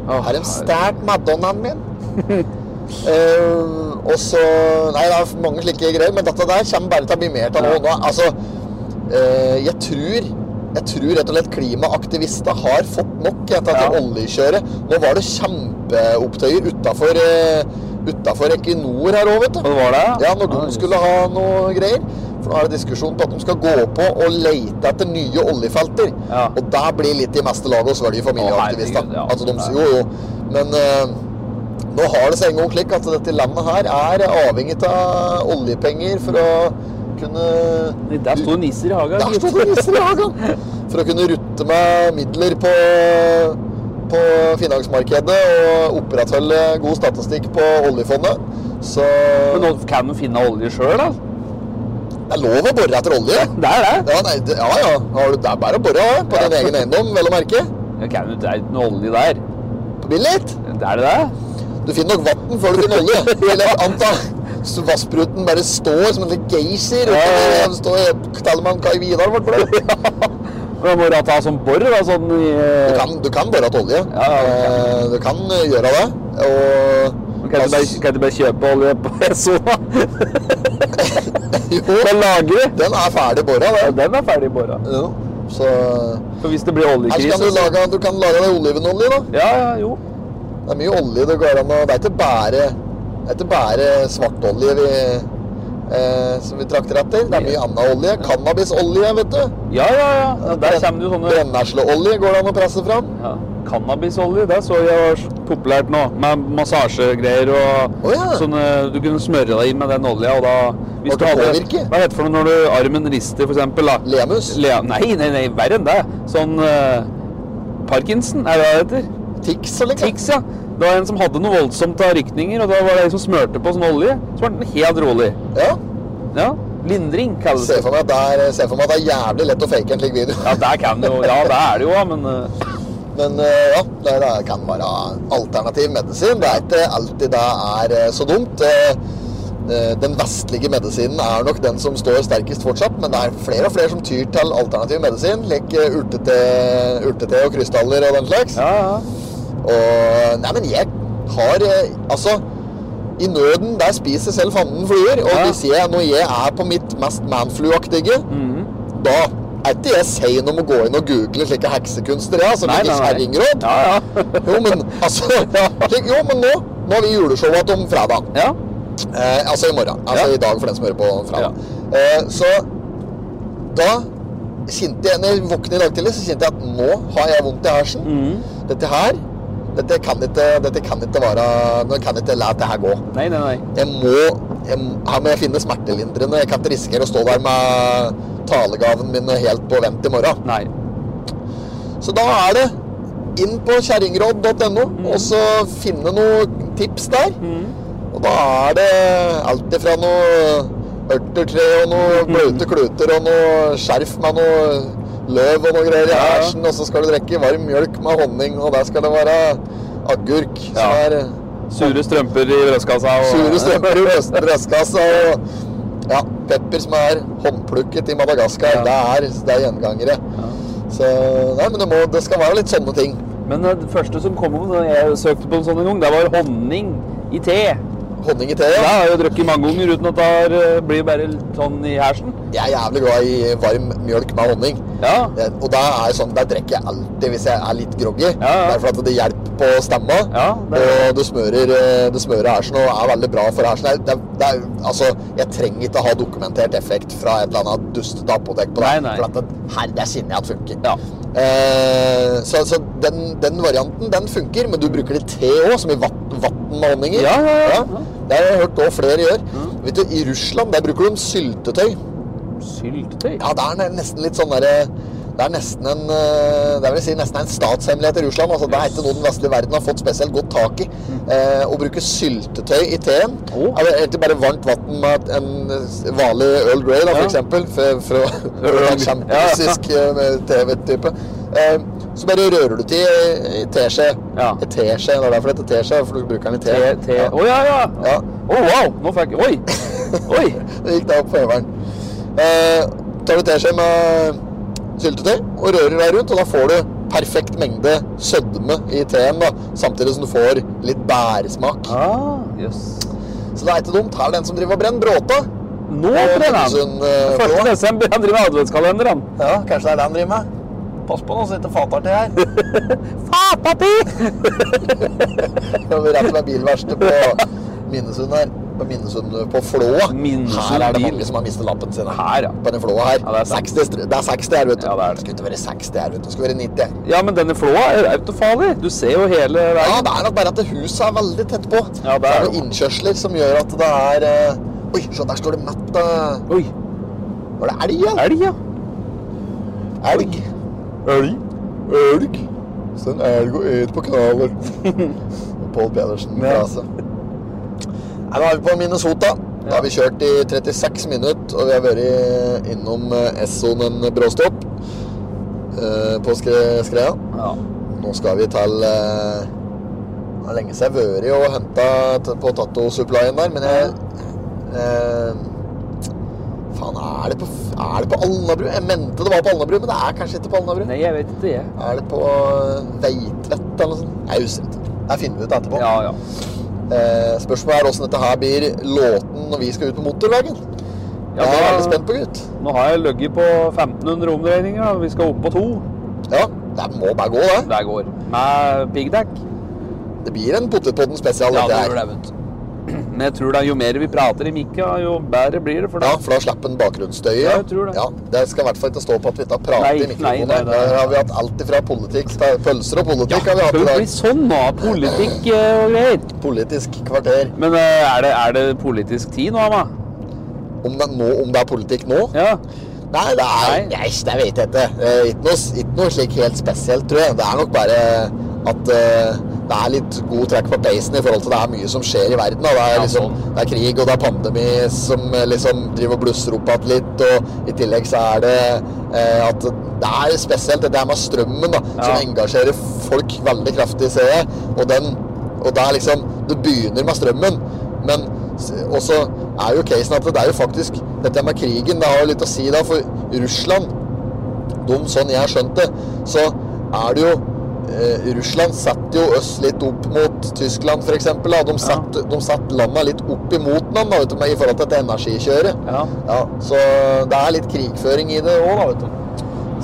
Her er de stjålet Madonnaen min? Eh, og så Nei, det er mange slike greier, men dette der kommer bare til å bli mer av nå. nå. Altså, uh, jeg tror jeg tror rett og slett klimaaktivister har fått nok etter Ja. oljekjøret. Nå var det kjempeopptøyer utafor utafor Equinor her òg, vet du. Det var det? Ja, når de skulle ha noe greier. For nå er det diskusjon på at de skal gå på og lete etter nye oljefelter. Ja. Og der blir litt i meste laget å svelge familieaktivister. Ja. Altså, de, jo, jo. Men eh, nå har det seg en gang slik at dette landet her er avhengig av oljepenger for å kunne Der sto nisser i hagen. Der sto det nisser i hagen! For å kunne rutte med midler på, på finansmarkedet og opprettholde god statistikk på oljefondet. Så Men nå kan du finne olje sjøl, da? det er lov å bore etter olje. Det er det. Ja, nei, det, ja. ja. Har du, det er bare å bore ja, på din egen eiendom, vel å merke. Det kan du, det er ikke noe olje der. På Billit. Det er det det? Du finner nok vann før du finner olje. Vil jeg anta. Så Vasspruten bare står som en geysir. Ja, ja, ja. Tallemann Kai Vidar for det. Men må du ta sånn bor, da, sånn i Du kan, du kan bore til olje. Ja, du kan. Eh, du kan eh, gjøre det. Og Kan du bare, kan du bare kjøpe olje på SO, da? Jo, På lagre? den er ferdig bora, Ja, den. den er ferdig bora. Jo. Så For hvis det blir Her oljekrise kan du lage, du kan lage deg olivenolje, da. Ja, ja, jo. Det er mye olje det går an å Det er ikke bare, det er ikke bare svartolje vi, eh, som vi trakter etter. Det er mye annen olje. Cannabisolje, vet du. Ja, ja, ja. Der kommer det jo sånne Brennesleolje går det an å presse fram. ja. Cannabisolje, det så jeg var populært nå. Med massasjegreier og oh, ja. sånne Du kunne smøre deg inn med den olja, og da hvis du det hadde påvirker? Hva heter det for noe når du armen rister? Da? Lemus. Le nei, nei, nei, verre enn det. Sånn uh, Parkinson, er det det heter? Tix liksom. Tix, ja. Det var en som hadde noe voldsomt av rykninger, og da var det en som smørte på sånn olje. Så var den helt rolig. Ja. Ja. Lindring kalles det. det. for meg der, er, for meg at det er jævlig lett å fake en slik video. Ja, der kan jo Ja, det er det jo, men Men ja, det, det kan være alternativ medisin. Det er ikke alltid det er eh, så dumt. Eh, eh, Den vestlige medisinen er nok den som står sterkest fortsatt, men det er flere og flere som tyr til alternativ medisin, lik eh, urtete, urtete og krystaller og den slags. Ja, ja. Og Nei, men jeg har eh, Altså, i nøden der spiser selv fanden fluer. Og Ja. hvis jeg, når jeg er på mitt mest manflu-aktige, Mhm. da er ikke jeg sein om å gå inn og google slike heksekunster, ja, som ikke kjerringråd. Ja, ja. Jo, men altså slik, Jo, men nå Nå har vi juleshow om fredag. ja. Eh, altså i morgen. Altså i dag, for den som hører på fredag. Eh, så da kjente jeg, når jeg våknet i dag tidlig, så kjente jeg at nå har jeg vondt i hersen. Mm. Dette her dette kan ikke, dette kan ikke være Nå kan ikke la dette her gå. Nei, nei, nei. Jeg må, jeg, her må jeg finne smertelindrende. Jeg kan ikke risikere å stå der med talegaven min helt på vent i morgen. Nei. Så da er det inn på kjerringråd.no og så finne noen tips der. Og da er det alt ifra noe ørtertre og noe bløte kluter og noe skjerf med noe løv og noe greier i Ja, ja. hersen, og så skal du drikke varm mjølk med honning, og der skal det være agurk som Ja. er Sure strømper i brystkassa. og- Sure strømper i brystkassa og ja, pepper som er håndplukket i Madagaskar. Ja. Det, er, det er gjengangere. Så nei, men det, må, det skal være litt sånne ting. Men det første som kom om da jeg søkte på en sånn en gang, det var honning i te. Honning i te. Ja, jeg har jo drukket mange ganger uten at det eh, blir bare sånn i hersen. Jeg er jævlig glad i varm mjølk med honning. Ja. Det- Og da er sånn, der drikker jeg alltid hvis jeg er litt groggy. Ja, ja. Det er at det hjelper på stemma. Ja, det er- og det smører, eh, det smører hersen og er veldig bra for hersen. Det, det er, altså, jeg trenger ikke ha dokumentert effekt fra et eller annet dustete apotek på det. Nei, nei. For at det, her, det kjenner jeg at funker. Ja. Eh, så så den, den varianten, den funker. Men du bruker det i te òg, som i vatt med honning i. Ja, ja, ja. Det har jeg hørt også flere gjør. Vet du, I Russland der bruker de syltetøy. Syltetøy? Ja, det er nesten litt sånn derre Det er nesten en eh, Det vil si nesten en statshemmelighet i Russland. Altså, det er ikke noe den vestlige verden har fått spesielt godt tak i. Eh, å bruke syltetøy i teen. oh. Eller egentlig bare varmt vann med en vanlig Earl Grey, da, for Ja. være Grey. eh, TV-type. Eh, så bare rører du til i, i teskje. Ja. I teskje, Det er derfor det heter teskje, for du bruker den i te. Te, te. Ja. Ja. ja, ja. Ja. Oh, wow, nå fikk jeg Oi! Oi! Det gikk da opp på øveren. Eh, tar du teskje med syltetøy og rører deg rundt, og da får du perfekt mengde sødme i teen, da, samtidig som du får litt bæresmak. Ah, jøss. Så det er ikke dumt. Her er den som driver og brenner bråta. Nå Og brenner han! Minnesund, eh, 1. desember. Han driver med adventskalender, han. Ja, kanskje det er det han driver med. Pass på nå, så ikke fater til her. Fatati! Vi er rett ved bilverkstedet på Minnesund her. På Minnesund på Flåa. Minnesund her er det bil. mange som har mistet lappen sin. Her, ja. På den Flåa her. Ja, det er sant. 60, det er 60 her, vet du. Ja, det er det. skulle ikke være 60 her, vet du. Det skulle være 90. Ja, men denne flåa er autofarlig. Du ser jo hele veien. Ja, det er nok bare at det huset er veldig tett på. Ja, det er det det. noen innkjørsler som gjør at det er uh... Oi, se der står det mett uh, Oi. Var det elg, ja? Elg, ja. Elg. Elg. Elg. Så en elg og et på kanaler. Pål Pedersen frase. Nei, nå er vi på Minnesota. Da har vi kjørt i 36 minutter, og vi har vært innom eh, Essonen bråstopp eh, på Skreia. Ja. Nå skal vi til eh, Det er lenge siden jeg har vært og henta på Tato-supplyen der, men jeg eh, Faen, er det på, er det på Alnabru? Jeg mente det var på Alnabru, men det er kanskje ikke på Alnabru. Nei, jeg vet ikke, jeg. Er det på eh, Veitvet eller noe sånt? Jeg er ikke. Det finner vi ut etterpå. Ja, ja. Eh, spørsmålet er åssen dette her blir låten når vi skal ut på motorveien. Ja, jeg er veldig spent på, gutt. Nå har jeg ligget på 1500 omdreininger. da. Vi skal opp på to. Ja, det må bare gå, det. Det går. Med piggdekk. Det blir en Potetpodden spesial. Ja, det blir det, vet du. Men jeg tror da jo mer vi prater i mikka, jo bedre blir det for da, Ja, for da slipper en bakgrunnsstøy. Ja, jeg tror det. Ja, det skal i hvert fall ikke stå på at vi ikke har pratet i mikrofonen. nei, nei, nei. Der har vi hatt alt ifra politikk til pølser og politikk. har vi hatt i dag. dag. sånn nå, politikk eh, og greier. Politisk kvarter. Men eh, er det, er det politisk tid nå, Amma? Om det, nå, om det er politikk nå? Ja. Nei, det er Nei. Nei, det vet jeg ikke. Eh, Ikke noe, noe slik helt spesielt, tror jeg. Det er nok bare at eh, det er litt god trekk på peisen i forhold til det er mye som skjer i verden. Det, er liksom, sånn. det er krig og det er pandemi som eh, liksom driver og blusser opp igjen litt. Og i tillegg så er det eh, at det er spesielt det der med strømmen da, som engasjerer folk veldig kraftig, ser jeg. Og, den, og det er liksom Det begynner med strømmen, men også er jo casen at det er jo faktisk Dette med krigen, det har jo litt å si da, for Russland de, sånn jeg har skjønt det, så er det jo eh, Russland setter jo øst litt opp mot Tyskland, f.eks. De setter de setter landa litt opp imot da, du, i forhold til dette energikjøret. ja. Ja, så det er litt krigføring i det òg, da, vet du.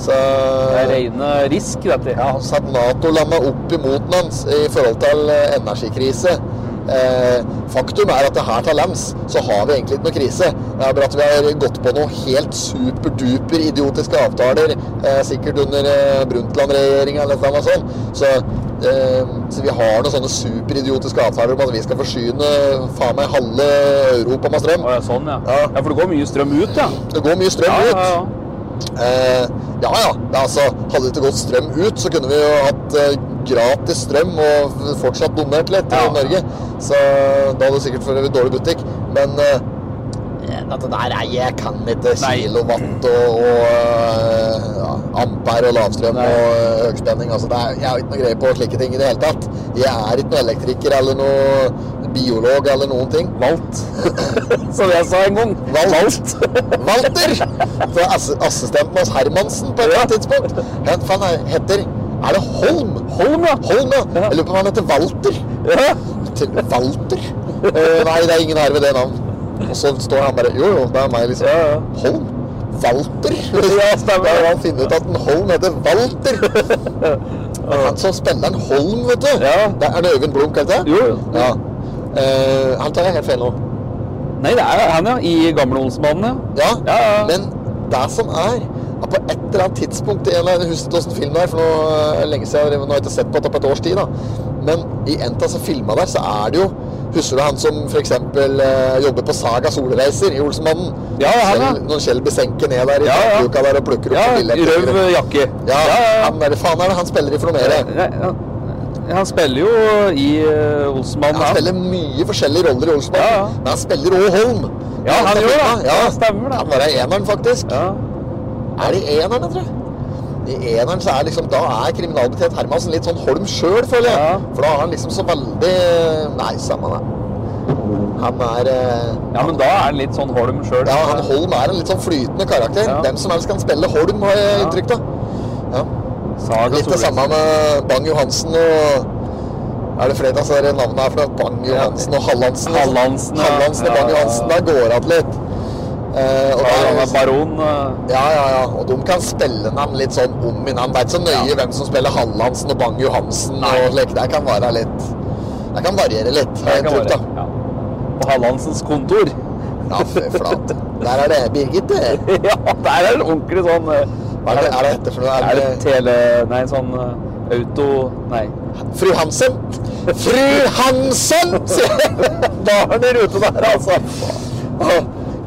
Så Det er rene risk, dette. ja, satt Nato-landa opp imot hans i forhold til energikrise. Eh, faktum er at det her til lands så har vi egentlig ikke noe krise. Det er bare at vi har gått på noe helt superduper idiotiske avtaler, eh, sikkert under eh, Brundtland-regjeringa eller noe sånt. Så, eh, så vi har noen sånne superidiotiske avtaler om at vi skal forsyne faen meg halve Europa med strøm. Å, ja, sånn, ja. Ja. ja. For det går mye strøm ut, ja. Det går mye strøm Ja, ut. Ja, ja. Eh, ja ja. Altså, hadde det ikke gått strøm ut, så kunne vi jo hatt eh, gratis strøm og fortsatt donert litt Ja. i Norge. Så da hadde det sikkert vært dårlig butikk. Men eh, Dette der er Jeg kan ikke kilowatt og, og ja, ampere og lavstrøm Nei. og økspenning. Altså, det er, jeg har ikke noe greie på slike ting i det hele tatt. Jeg er ikke noe elektriker eller noe biolog eller noen ting. Valt. Som jeg sa en gang. Valt. Walter! Fra ass assistenten hos Hermansen på et ja. tidspunkt. Han, er- heter Er det Holm? Holm, ja. Holm, ja. Jeg lurer på om han heter Walter. Ja. Walter? Eh, nei, det er ingen her ved det navn. Og så står han bare Jo, jo, det er meg, liksom. Ja, ja. Holm? Walter? Ja, stemmer. Da har han funnet ut at en Holm heter Walter. Men han som spiller en Holm, vet du. Ja. Det er det Øyvind Blunk, heter det? Jo, jo. Ja. Uh, han tar jeg helt feil nå. Nei, det er han, ja. I Gamle Olsenbanen, ja. Ja, Ja, men det som er at på et eller annet tidspunkt i en eller Jeg husker åssen film det er, for nå er lenge siden, nå har jeg ikke sett på det på et års tid. da. Men i en av filmene der, så er det jo Husker du han som f.eks. Eh, jobber på Saga Solreiser i Olsenmannen? Ja, han, ja. Når Kjell besenker ned der i Ja, ja. der og plukker opp Ja, Røv jakke. Ja, ja, ja. han der, faen er det han spiller i for noe mer? Ja, han, han spiller jo i uh, Olsenmannen. Han spiller mye forskjellige roller i Olsenmannen, Ja, ja. men han spiller òg Holm. Ja, han gjør det. Ja, Ja, stemmer det. Han var i eneren, faktisk. Ja. Er det i eneren, tror jeg? I eneren så er liksom, da er kriminalbetjent Hermansen litt sånn Holm sjøl, føler jeg. Ja. For da er han liksom så veldig Nei, samme det. Han er eh, ja, men da er han litt sånn Holm sjøl. Ja, han Holm er en litt sånn flytende karakter. Ja. Hvem som helst kan spille Holm, har jeg inntrykk av. Ja. Litt det samme med Bang Johansen og Er det flere av disse navnene her for? Bang Johansen og Hallandsen? Hallandsen, ja. Hallandsen og Bang. Johansen. Der går det igjen litt. Eh, og han der- er baron. eh, Ja, ja, ja. Og de kan spille navn litt sånn om i navn. Det er ikke så nøye Ja. hvem som spiller Hallandsen og Bang Johansen. Nei. og slik. Det kan være litt Det kan variere litt, det kan trukt, variere. Ja. På Hallandsens kontor. Ja, fy flate. Der er det Birgit, det. ja, der er det ordentlig sånn eh, Hva er det, er det etter for noe? Er det tele... Nei, sånn eh, auto... Nei. Fru Hansen? Fru Hansen! Barn i Da er det rute der, altså.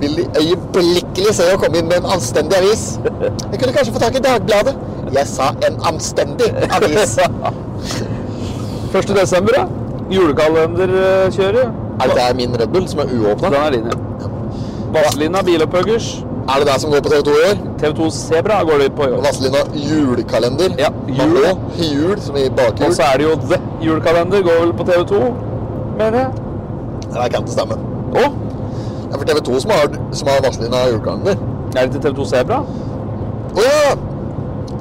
Vil de øyeblikkelig se å komme inn med en anstendig avis? Jeg kunne kanskje få tak i Dagbladet. Jeg sa en anstendig avis. 1. desember, ja. Julekalenderkjøret. Er det der min Red Bull som er uåpna? Den er din, ja. Vazelina bilopphuggers. Er det der som går på TV2 i år? TV2 Sebra går det på i år. Vazelina julekalender. Ja, jul. Jul. Jul, som i bakhjul. Og så er det jo The Julekalender, går vel på TV2, mener jeg. Det kan ikke stemme. Å, Det er for TV2 som har, som har av julekalender. er det til TV2 Sebra? Å ja!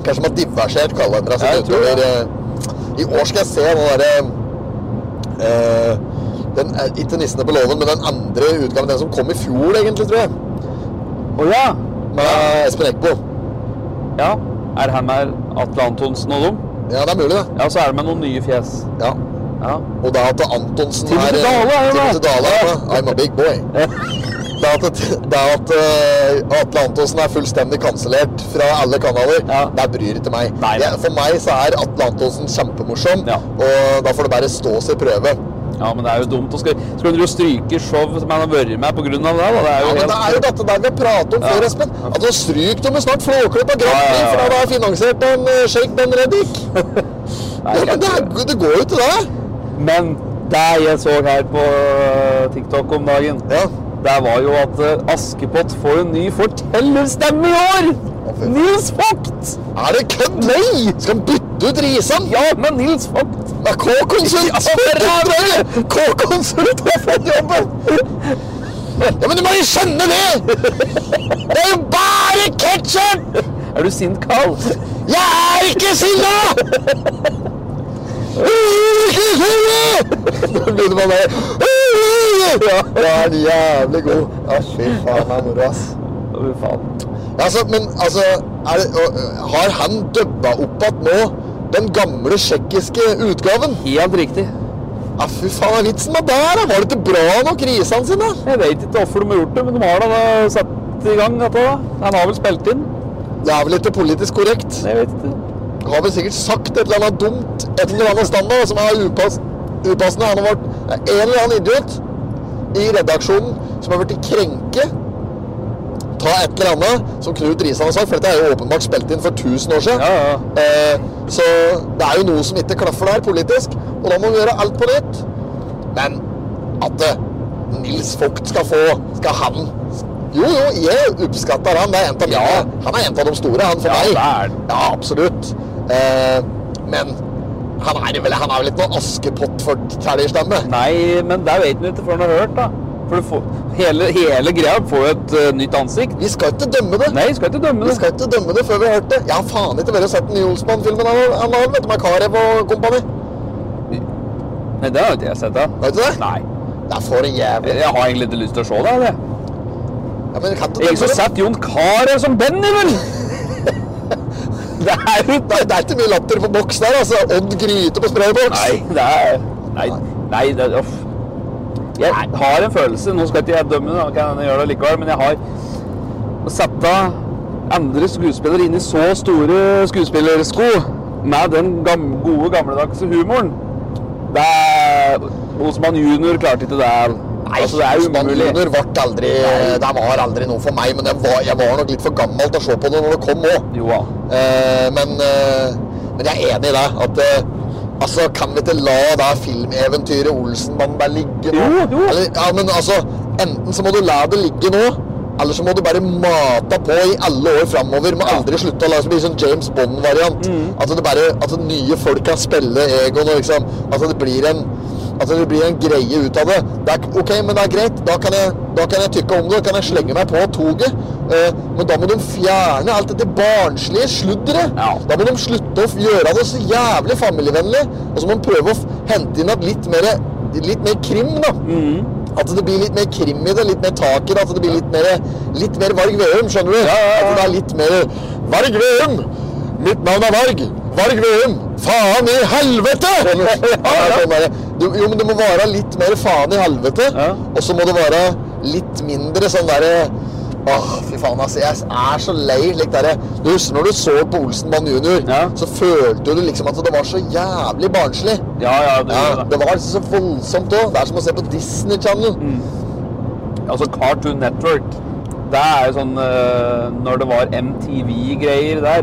Kanskje de har diversert kalendera sine utover eh, I år skal jeg se den derre eh, den, er Ikke 'Nissene på låven', men den andre utgaven. Den som kom i fjor, egentlig, tror jeg. Å ja. Med Espen Eckbo. Ja. Er han med Atle Antonsen og dem? Ja, det er mulig, det. Ja, så er det med noen nye fjes. Ja. Ja. Og da at Antonsen Timothy er Dale er. Timothy Dale er. I'm a big boy. Det at, det at eh, Atle Antonsen er fullstendig kansellert fra alle kanaler, Ja. det bryr ikke meg. Nei, nei. For meg så er Atle Antonsen kjempemorsom, Ja. og da får det bare stå sin prøve. ja, men det er jo dumt skal Skal du stryke show som han har vært med av det? da? Det er jo Ja, men det er jo dette der vi har pratet om Ja. før, Espen. At nå stryker de med snart Flåklypa Grand Prix, ja, ja. for da er det finansiert en uh, Shake Ben Reddik. Nei, Ja, men det, er, det går jo til det. Men det jeg så her på øh, TikTok om dagen, Ja. det var jo at øh, Askepott får en ny fortellerstemme i år! Nils Vogt! Er det kødd? Nei! Skal han bytte ut Risan? Ja, men Nils Vogt! Med K-konsult! Ja! K-konsult har fått jobben! Ja, men du må jo skjønne det! Det er jo bare ketsjup! Er du sint, Carl? Jeg er ikke sinna! Nå begynner man der. Ja, da er jævlig god. Ja, fy faen, det er moro, ass. Fy faen. Altså, men altså det, øh, Har han dubba opp igjen nå den gamle tsjekkiske utgaven? Helt riktig. Ja, fy faen, er vitsen med det her? da? Var det ikke bra nok, risene sine? Jeg vet ikke hvorfor de har gjort det, men de har da, da satt i gang dette. da. Han har vel spilt inn? Det er vel ikke politisk korrekt? Jeg vet ikke. Har vel sikkert sagt et eller annet dumt, et eller annet standard som er upass, upassende. Han har vært en eller annen idiot i redaksjonen som har blitt krenke. Ta et eller annet som Knut Risan har sagt, for dette er jo åpenbart spilt inn for 1000 år siden. Ja, ja. Eh, så det er jo noe som ikke klaffer der politisk, og da må vi gjøre alt på nytt. Men at eh, Nils Vogt skal få Skal han Jo, jo, jeg oppskatter han. Det er en av mine. Ja. Han er en av de store, han for Ja, meg. Ja, absolutt. Eh, men han er vel, han er vel ikke noen Askepott-fortellerstemme? Nei, men det vet han ikke før han har hørt, da. For du får, hele, hele greia får jo et uh, nytt ansikt. Vi skal ikke dømme det. Nei, Vi skal ikke dømme det Vi skal ikke dømme det før vi har hørt det. Jeg har faen ikke vært og sett den nye Olsmann-filmen han har, du, med Karev og kompani. Nei, det har ikke jeg sett, da. Vet du det? Nei. Det er for jævlig Jeg har egentlig ikke lyst til å se det. det. Ja, men kan ikke Jeg har dømme sett Jon Carew som Benny, vel! Det er Nei, det er ikke mye latter på boks der, altså. Odd Gryte på sprayboks. Nei, det er Nei, nei det er uff. Jeg har en følelse Nå skal ikke jeg dømme, da, kan jeg gjøre det likevel, men jeg har å sette andre skuespillere inn i så store skuespillersko med den gamle, gode, gamledagse humoren Det er Osman junior klarte ikke det. Nei, altså, det er umulig. Under aldri, det var aldri noe for meg, men jeg var, jeg var nok litt for gammel til å se på det når det kom òg. Ja. Eh, men, eh, men jeg er enig i det. At eh, altså, kan vi ikke la det filmeventyret Olsenbanden bare ligge nå? Jo, jo. Eller, ja, men altså, enten så må du la det ligge nå, eller så må du bare mate på i alle år framover. Må aldri slutte å la det bli sånn James Bond-variant. Mm. At det bare, at det nye folk kan spille Egon og liksom At det blir en at det blir en greie ut av det. det er, ok, men det er greit. Da kan jeg, da kan jeg tykke om det. Da kan jeg slenge meg på toget. Eh, men da må de fjerne alt dette barnslige sludderet. Ja. Da må de slutte å gjøre det så jævlig familievennlig. Og så må de prøve å hente inn litt mer, litt mer krim, da. At det blir litt mer krim i det, litt mer tak i det. At det blir litt mer, litt mer Varg Veum, skjønner du? Ja, ja, ja. At det er litt mer Varg Veum! Mitt navn er Varg. Varg Veum. Faen i helvete! Ja, ja, der. Du, jo, men det må være litt mer faen i helvete. Ja. Og så må det være litt mindre sånn derre Åh, fy faen, altså. Jeg er så lei. Like derre du husker når du så på Olsenmann junior, Ja. så følte du liksom at det var så jævlig barnslig. Ja, ja, det, Ja, det. det var liksom så voldsomt òg. Det er som å se på Disney Channel. Altså Cartoon Network. Det er jo sånn eh, Når det var MTV-greier der,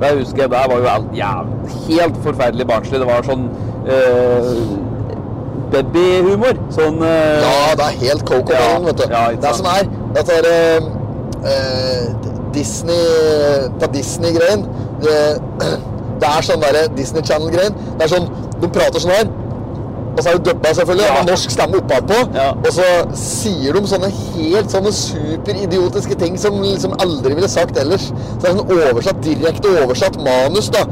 der husker jeg der var jo alt jævlig, helt forferdelig barnslig. Det var sånn uh, babyhumor. Sånn uh... Ja, det er helt Coco Ja, vet du. ja, det er sånn som er. Dette er uh, Disney Ta Disney-greien. Det, det er sånn derre Disney Channel-greien. Det er sånn De prater sånn her. Og så er det dubba, selvfølgelig, Ja. med norsk stemme oppatpå. Ja. Og så sier de sånne helt sånne superidiotiske ting som liksom aldri ville sagt ellers. Så det er sånn oversatt, direkte oversatt manus, da.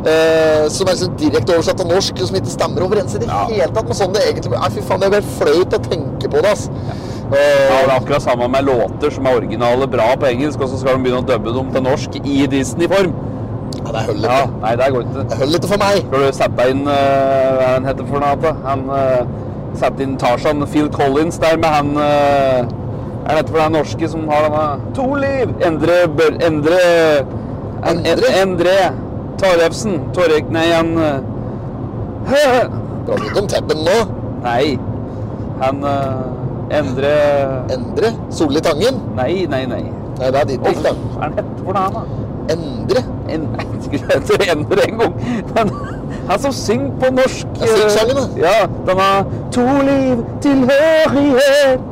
Eh, som er liksom direkte oversatt av norsk, som ikke stemmer overens i det Ja. hele tatt med sånn det egentlig er. fy faen, det er helt flaut å tenke på det, ass. Ja, det er akkurat samme med låter som er originale bra på engelsk, og så skal de begynne å dubbe dem til norsk i Disney-form. Ja, det holder Ja, ikke. nei, det går ikke. Det holder ikke for meg. Skal du sette inn uh, Hva han heter for noe? da? Han uh, sette inn Tarzan Phil Collins der med han uh, Er det for den norske som har denne To liv! Endre Bør... Endre en, Endre? En, Endre Torefsen. Torek... Nei, han uh, Prater ikke om Tebben nå. Nei. Han uh, Endre Endre. Solli Tangen. Nei, nei, nei. Nei, det er ditt dikt, hva da. er han heter han da? Endre. En, jeg skulle hete Endre en gang. Men han som synger på norsk Ja, synger sangen, da. Ja, den har To liv, tilhørighet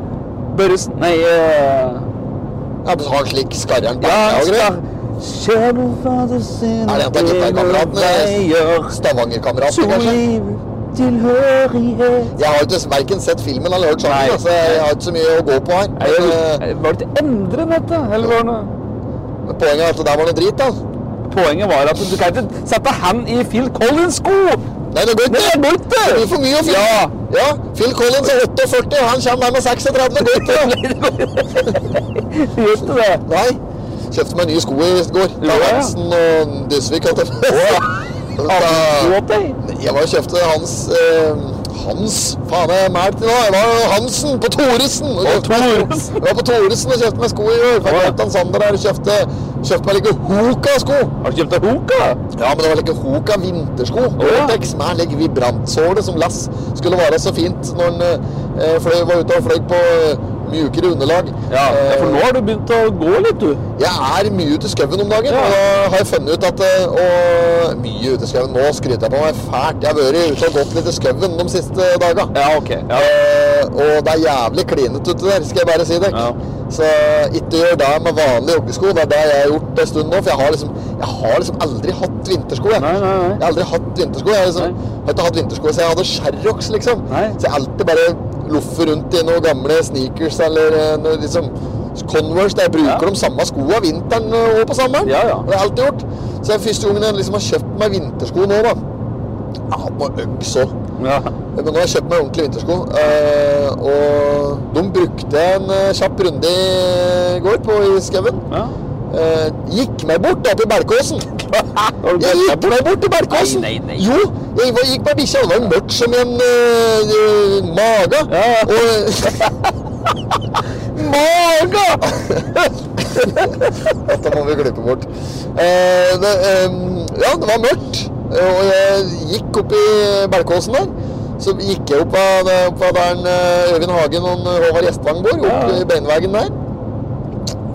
Børresen Nei uh... Ja, du har slik skarreren på Ja, hva du Er det en av gitarkameratene? veier Stavanger-kameratene, kanskje? tilhørighet Jeg har ikke verken sett filmen eller hørt sangen, altså, jeg har ikke så mye å gå på her. Nei, jeg, eh, Var det til Endre dette? Eller var det noe poenget er at det der var noe drit, da. Poenget var at du kan ikke sette han i Phil Collins-sko! Nei, det går ikke. det går ikke! Det blir for mye å finne. Ja. Ja, Phil Collins er 48, og han kommer der med 36. Det går ikke. Gjør ikke det? Nei. Kjøpte meg nye sko i går. Lorentzen ja. Og Dysvik. holdt jeg på? Jeg var og kjøpte hans eh, Hans? Faen, jeg er mælt til nå. Jeg var Hansen på Thoresen. Jeg var på Thoresen og kjøpte meg sko i går. Møtte han Sander der og kjøpte, kjøpte meg like Hoka-sko. Har du kjøpt deg Hoka? Ja, men det var like Hoka vintersko. ja. Gore-Tex med like vibrantsåle som Lass skulle være så fint når han eh, fløy, var ute og fløy på mjukere underlag. Ja, for nå har du begynt å gå litt, du. Jeg er mye ute i skauen om dagen, Ja. og da har jeg funnet ut at eh, og Mye ute i skauen. Nå skryter jeg på meg fælt. Jeg har vært ute og gått litt i skauen de siste dagene. Ja, okay. Ja. Eh, og det er jævlig klinete ute der, skal jeg bare si deg. Ja. Så ikke gjør det med vanlige joggesko. Det er det jeg har gjort en stund nå. For jeg har liksom, jeg har liksom aldri hatt vintersko. Jeg. Nei, nei, nei. jeg har aldri hatt vintersko. Jeg har, liksom, har ikke hatt vintersko så jeg hadde Sherrox, liksom. Så jeg alltid bare loffer rundt i noen gamle sneakers eller eh, noe liksom Converse. Der bruker Ja. de samme skoene vinteren og på sommeren. Ja, ja. Det har jeg alltid gjort. Så det er første gangen jeg liksom har kjøpt meg vintersko nå, da. Jeg har hatt noen Uggs òg. Ja. Men nå har jeg kjøpt meg ordentlige vintersko. eh, og de brukte en eh, kjapp runde i går på i skauen. ja. Eh, gikk meg bort da til Berkåsen. Jeg gikk meg bort til Berkåsen. Nei, nei, nei. Jo, jeg var, gikk med bikkja. Det var mørkt som en uh, mage. Ja. Og Mage! Dette må vi klippe bort. Uh, det, um, ja, det var mørkt. eh, Og jeg gikk opp i Berkåsen der. Så gikk jeg opp av, opp av der eh, Øyvind Hagen og Håvard Gjestvang bor, opp Ja. i beinveggen der.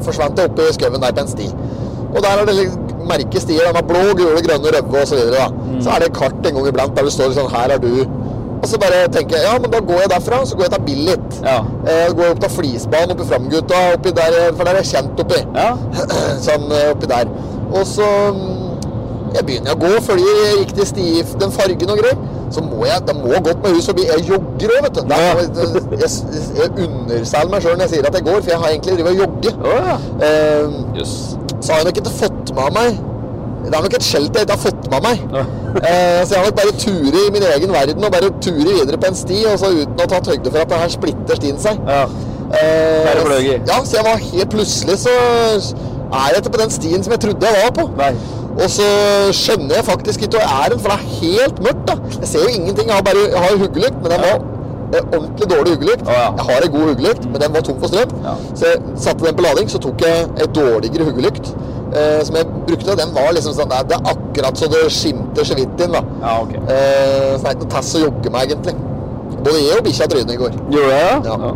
Forsvant det oppi i skauen der på en sti. Og der er det merkestier har blå, gule, grønne, røde og så videre. Så er det kart en gang iblant der det står sånn Her er du. Og så bare tenker jeg ja, men da går jeg derfra, så går jeg til Billit. Ja. Eh, går opp til Flisbanen oppi Framgutta, oppi der, for der er jeg kjent oppi. Ja. sånn eh, oppi der. Og så mm, Jeg begynner å gå, følger riktig sti, den fargen og greier. Så må jeg Det må godt med hus forbi. Jeg jogger òg, vet du. Jeg, jeg, jeg underselger meg sjøl når jeg sier at jeg går, for jeg har egentlig drevet og jogget. Å ja. Eh, yes. så har jeg nok ikke fått med meg Det er nok et skjelt jeg ikke har fått med meg. Ja. Eh, så jeg har nok bare turet i min egen verden og bare turet videre på en sti, og så uten å ta høyde for at det her splitter stien seg. Ja. Eh, ja, så jeg var helt plutselig så er jeg ikke på den stien som jeg trodde jeg var på. Nei. Og så skjønner jeg faktisk ikke jeg er hen, for det er helt mørkt. da. Jeg ser jo ingenting. Jeg har bare jeg har huggelykt, men den var eh, ordentlig dårlig huggelykt. Oh, ja. Jeg har en god huggelykt, men den var tom for strøm. Ja. Så jeg satte den på lading, så tok jeg en dårligere huggelykt. Eh, som jeg brukte, den var liksom sånn Det er akkurat så det skimter så vidt inn. da. Ja, ok. Eh, så det er ikke noe tass å jogge med, egentlig. Både jeg og bikkja trynet i går. Gjorde jeg? Ja. Ja.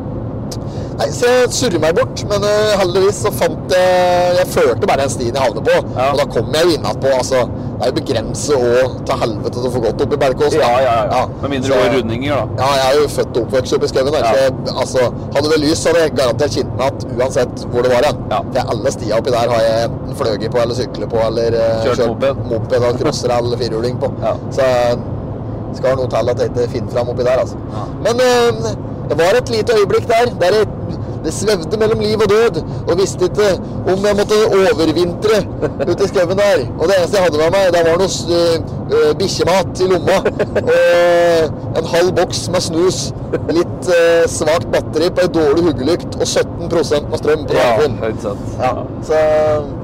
Nei, så jeg surrer meg bort, men uh, heldigvis så fant jeg Jeg følte bare den stien jeg havnet på, Ja. og da kom jeg jo innatpå. Altså, det er jo begrenset å ta helvete til å få gått opp i Berkås. Ja, ja, ja. Med mindre du går rundninger, da. Ja, jeg er jo født og oppvokst oppe i skauen. Altså, hadde det lys, så hadde jeg garantert at uansett hvor det var. Ja. For alle stier oppi der har jeg enten fløyet på eller syklet på eller uh, Kjørt moped. moped og crosser eller firhjuling på. Så det skal noe til at jeg ikke finner fram oppi der, altså. Men eh, det var et lite øyeblikk der der jeg, det svevde mellom liv og død, og visste ikke om jeg måtte overvintre ute i skauen der. Og det eneste jeg hadde med meg, det var noe uh, bikkjemat i lomma. Og en halv boks med snus, litt uh, svakt batteri på ei dårlig huggelykt og 17 med strøm på Ja, telefonen. Ja, sant. Ja, så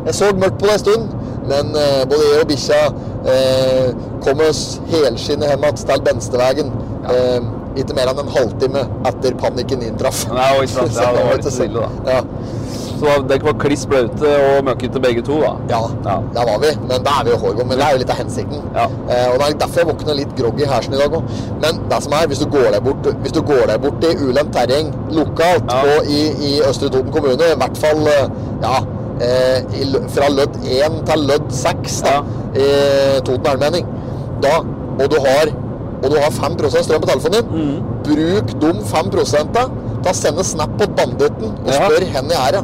jeg så mørkt på det en stund, men uh, både jeg og bikkja uh, kom oss helskinnet hjem igjen til Benstevegen. Eh, ikke mer enn en halvtime etter panikken inntraff. Nei, og ikke sant. Ja, det var litt stille, da. Ja, Så dere var kliss blaute og møkkete begge to, da? ja, Ja. der var vi. Men det er vi jo hårgående. Men det er jo litt av hensikten. Ja. Eh, og det er derfor jeg våkner litt groggy i hersen i dag òg. Men det som er, hvis du går deg bort, hvis du går deg bort i ulendt terreng lokalt Ja. og i, i Østre Toten kommune, i hvert fall eh, ja, eh, i, fra lødd 1 til lødd 6 da, i Toten Elmening, da, og du har og du har 5 strøm på telefonen din, Mm. bruk de 5 til å sende snap på banditten og Ja. spør hvor jeg er.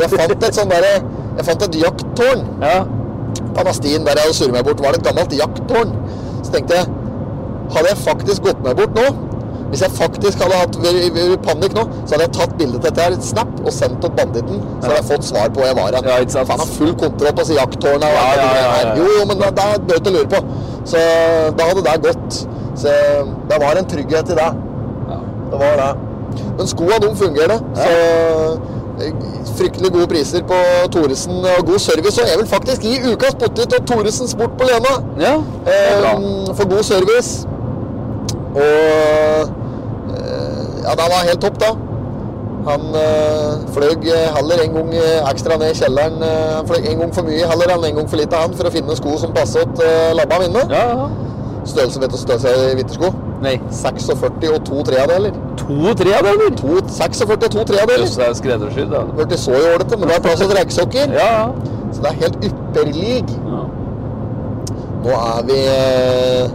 Jeg fant et sånn derre Jeg fant et jakttårn Ja. på den stien der jeg hadde surret meg bort. Var det et gammelt jakttårn? Så tenkte jeg Hadde jeg faktisk gått meg bort nå hvis jeg faktisk hadde hatt panikk nå, så hadde jeg tatt bilde til dette her, snap, og sendt til banditten, så hadde jeg fått svar på hvor jeg var hen. Ja. Han har full kontroll på jakttårnet. Ja, ja, ja, ja, ja. Jo, men det, det bør å lure på. Så da hadde det gått. Så det var en trygghet i det. Ja. Det var det. Men skoene de fungerer. Så eh, fryktelig gode priser på Thoresen og god service. Og jeg vil faktisk gi ukas potet og Thoresen Sport på Lena. ja. Eh, for god service. Og eh, ja, det var helt topp, da. Han øh, fløy heller en gang ekstra ned i kjelleren. Han fløy en gang for mye heller enn en gang for lite, han, for å finne sko som passet uh, labba mine. Ja, ja. Størrelse vet du størrelse i vintersko? Nei. 46 og to tredeler. To tredeler? To, 46 og to tredeler. Jøss, det er skreddersydd, da. Hørte så jålete, men det er plass til reggsokker. Ja, ja. Så det er helt ypperlig. ja. Nå er vi eh,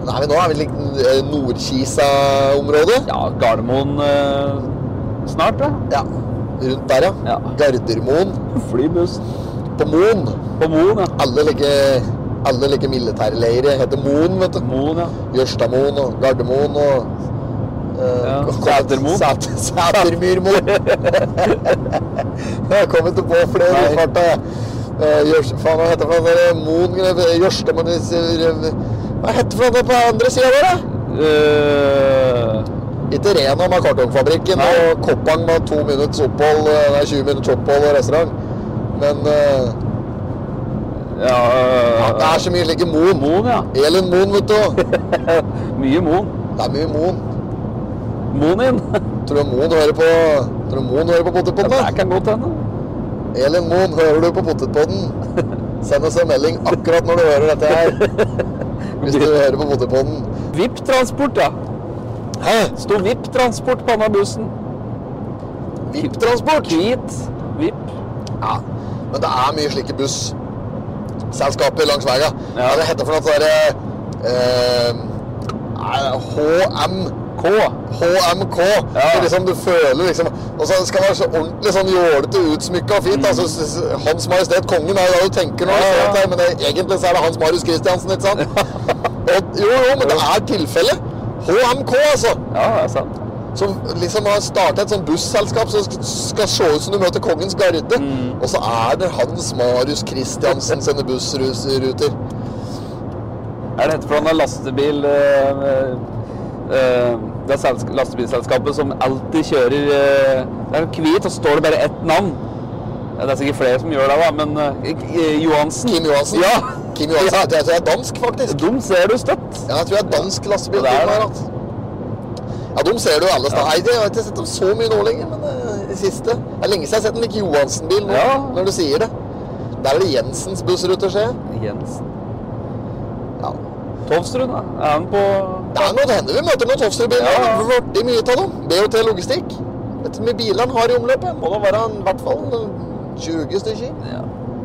Nå er vi, nå er vi litt eh, Nordkisa-området. Ja, Gardermoen eh, snart, da. Ja. rundt der, ja. Ja. Gardermoen. Flybussen. På Moen. På Moen, ja. Alle ligger alle like militærleirer Heter Moen, vet du. Moen, ja. Jørstadmoen og Gardermoen og uh, Ja, Sætermoen. Sæt- Sætermyrmoen. jeg kom ikke på flere i farta. Eh, Faen, hva heter det? Moen eh, Jørstadmoen eh, Hva heter det på andre sida der, da? Uh... Ikke Rena med kartongfabrikken Nei. og Koppang med to minutts opphold, eh, nei, 20 minutts opphold og restaurant. Men eh, ja, ja, det er så mye slike Moen. Moen, ja. Elin Moen, vet du. Mye Moen. Det er mye Moen. Moen inn. Tror du Moen hører på Tror du Moen hører på Ja, Potetpodden? det da? kan godt hende. Elin Moen, hører du på Potetpodden? Send oss en melding akkurat når du hører dette her. Hvis du hører på Potetpodden. VIP-transport, ja. Hæ? Sto VIP-transport på denne bussen. VIP-transport? Hvit. VIP. Ja. Men det er mye slike busselskaper langs veien. Ja. Det heter for noe der derre eh, HM HMK. Ja. Så liksom du føler liksom Og så skal det være så ordentlig sånn jålete utsmykka og fint. Altså, s- s- Hans Majestet Kongen er det du tenker du Ja, ja. men det, egentlig så er det Hans Marius Christiansen, ikke sant? Og, jo, jo, men det er tilfellet. HMK, altså. Ja, det er sant. Som liksom har starta et sånt busselskap som sk- skal se ut som du møter Kongens Garde. Mm. Og så er det Hans Marius Christiansen sine bussruter. Er det hette for noe lastebil eh, eh, Det er lastebilselskapet som alltid kjører eh, Det er hvit, og så står det bare ett navn. Det er sikkert flere som gjør det, da, men eh, eh, Johansen Kim Johansen. Ja. Kim Johansen, Jeg tror jeg er dansk, faktisk. De ser du støtt. Ja, jeg tror jeg er dansk lastebil. Det er det. Ja, de ser du alle steder. Nei, jeg har ikke sett dem så mye nå lenger, men det i siste. Det er lenge siden jeg har sett en Nick Johansen-bil nå, Ja. når du sier det. Der er det Jensens bussruter, ser jeg. Jensen. Ja. Tovstrud, da? Er han på Det er noe, hender vi møter noen Tovstrud-biler. Ja. Ja. Veldig mye av dem. BOT Logistikk. Vet mye biler han har i omløpet? Må da være han i hvert fall 20 stykker. Ja.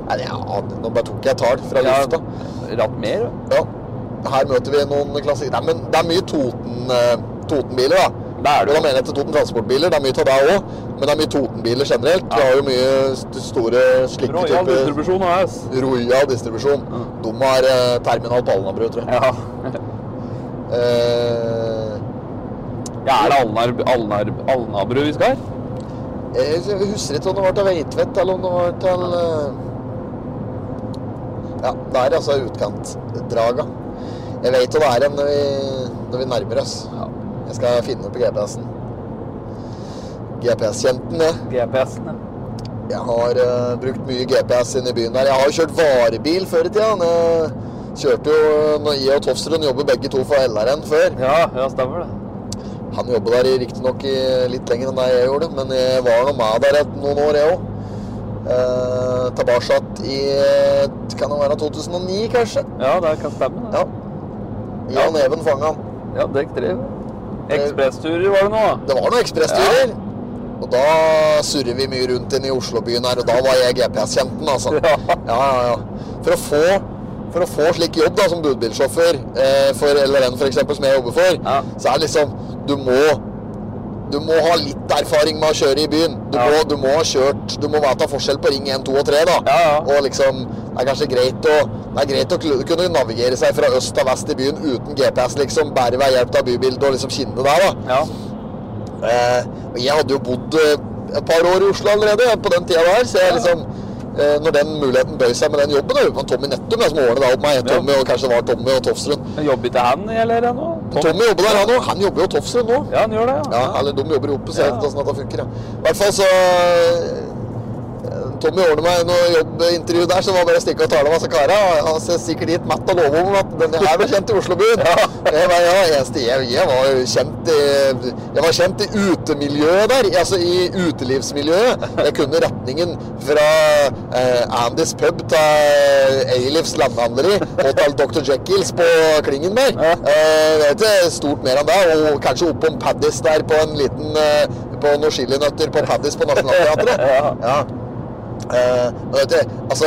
Nei, ja, nå bare tok jeg tall fra Ja, lufta. Ratt mer, Ja. Her møter vi noen klassikere. Nei, men det er mye Toten, eh, Totenbiler, da. Det er det jo. da mener jeg til Toten Transportbiler. Det er mye av deg òg. Men det er mye Totenbiler generelt. Vi har jo mye store slike Royal typer distribusjon AS. Royal distribusjon. De har eh, terminal på Alnabru, tror jeg. Ja. Eh, ja, er det Alnar, Alnar, Alnabru vi skal? jeg husker ikke om det var til Veitvet, eller om det var til eh, Ja, det er altså utkantdraga. Jeg vet hvor det er hen når vi, når vi nærmer oss. Ja. Jeg skal finne opp på GPS-en. GPS-kjenten, jeg. GPS-en, ja. Jeg har uh, brukt mye GPS inne i byen her. Jeg har jo kjørt varebil før i tida. Jeg kjørte jo når jeg og Tofsrud jobber begge to for LRN før. Ja, ja, stemmer det. Han jobber der riktignok litt lenger enn jeg gjorde, men jeg var nå med der et, noen år, jeg òg. Uh, tilbake i Kan det være 2009, kanskje? Ja, det kan stemme. det. Ja. Jan Even fanga han. Ja, dekk tre. Ekspressturer var det nå. Det var noen ekspressturer. Og da surrer vi mye rundt inn i Oslobyen her, og da var jeg GPS-kjenten, altså. Ja. Ja, ja, ja. For å få, for å få slik jobb da, som budbilsjåfør eh, for LRN eksempel, som jeg jobber for, Ja. så er det liksom Du må du må ha litt erfaring med å kjøre i byen. Du, Ja. må, du må ha kjørt Du må vite forskjell på ring 1, 2 og 3. da. Ja, ja. Og liksom Det er kanskje greit å, det er greit å kunne navigere seg fra øst til vest i byen uten GPS, liksom. Bare ved hjelp av bybildet og liksom skinne der, da. Ja. Eh, jeg hadde jo bodd eh, et par år i Oslo allerede på den tida der, så jeg liksom Når den muligheten bøy seg med den jobben, det var Tommy Nettum som ordnet det opp meg. Tommy, og kanskje det var Tommy og Tofsrud. Jobber ikke han eller nå? Tommy jobber der, han òg. Han jobber jo Tofsrud nå. Ja, han gjør det, Ja, ja eller de jobber ihop, så jeg vet ikke hvordan dette funker. Ja. I hvert fall så eh, Tommy ordnet meg noe jobbintervju der, så det var bare å stikke og tale med disse kara. Han ser sikkert gitt mett og love om at denne her ble kjent i Oslobyen. Jeg, var- ja, jeg, jeg var kjent i Jeg var kjent i utemiljøet der, altså i utelivsmiljøet. Jeg kunne retningen fra eh, Andys pub til Eilifs landhandleri og til Dr. Jekylls på Klingenberg. Ja. Eh, det er stort mer enn det, og kanskje oppom Paddis der på en liten eh, På noen chilinøtter på Paddis på Nationaltheatret. Ja. Ja. Eh, du, altså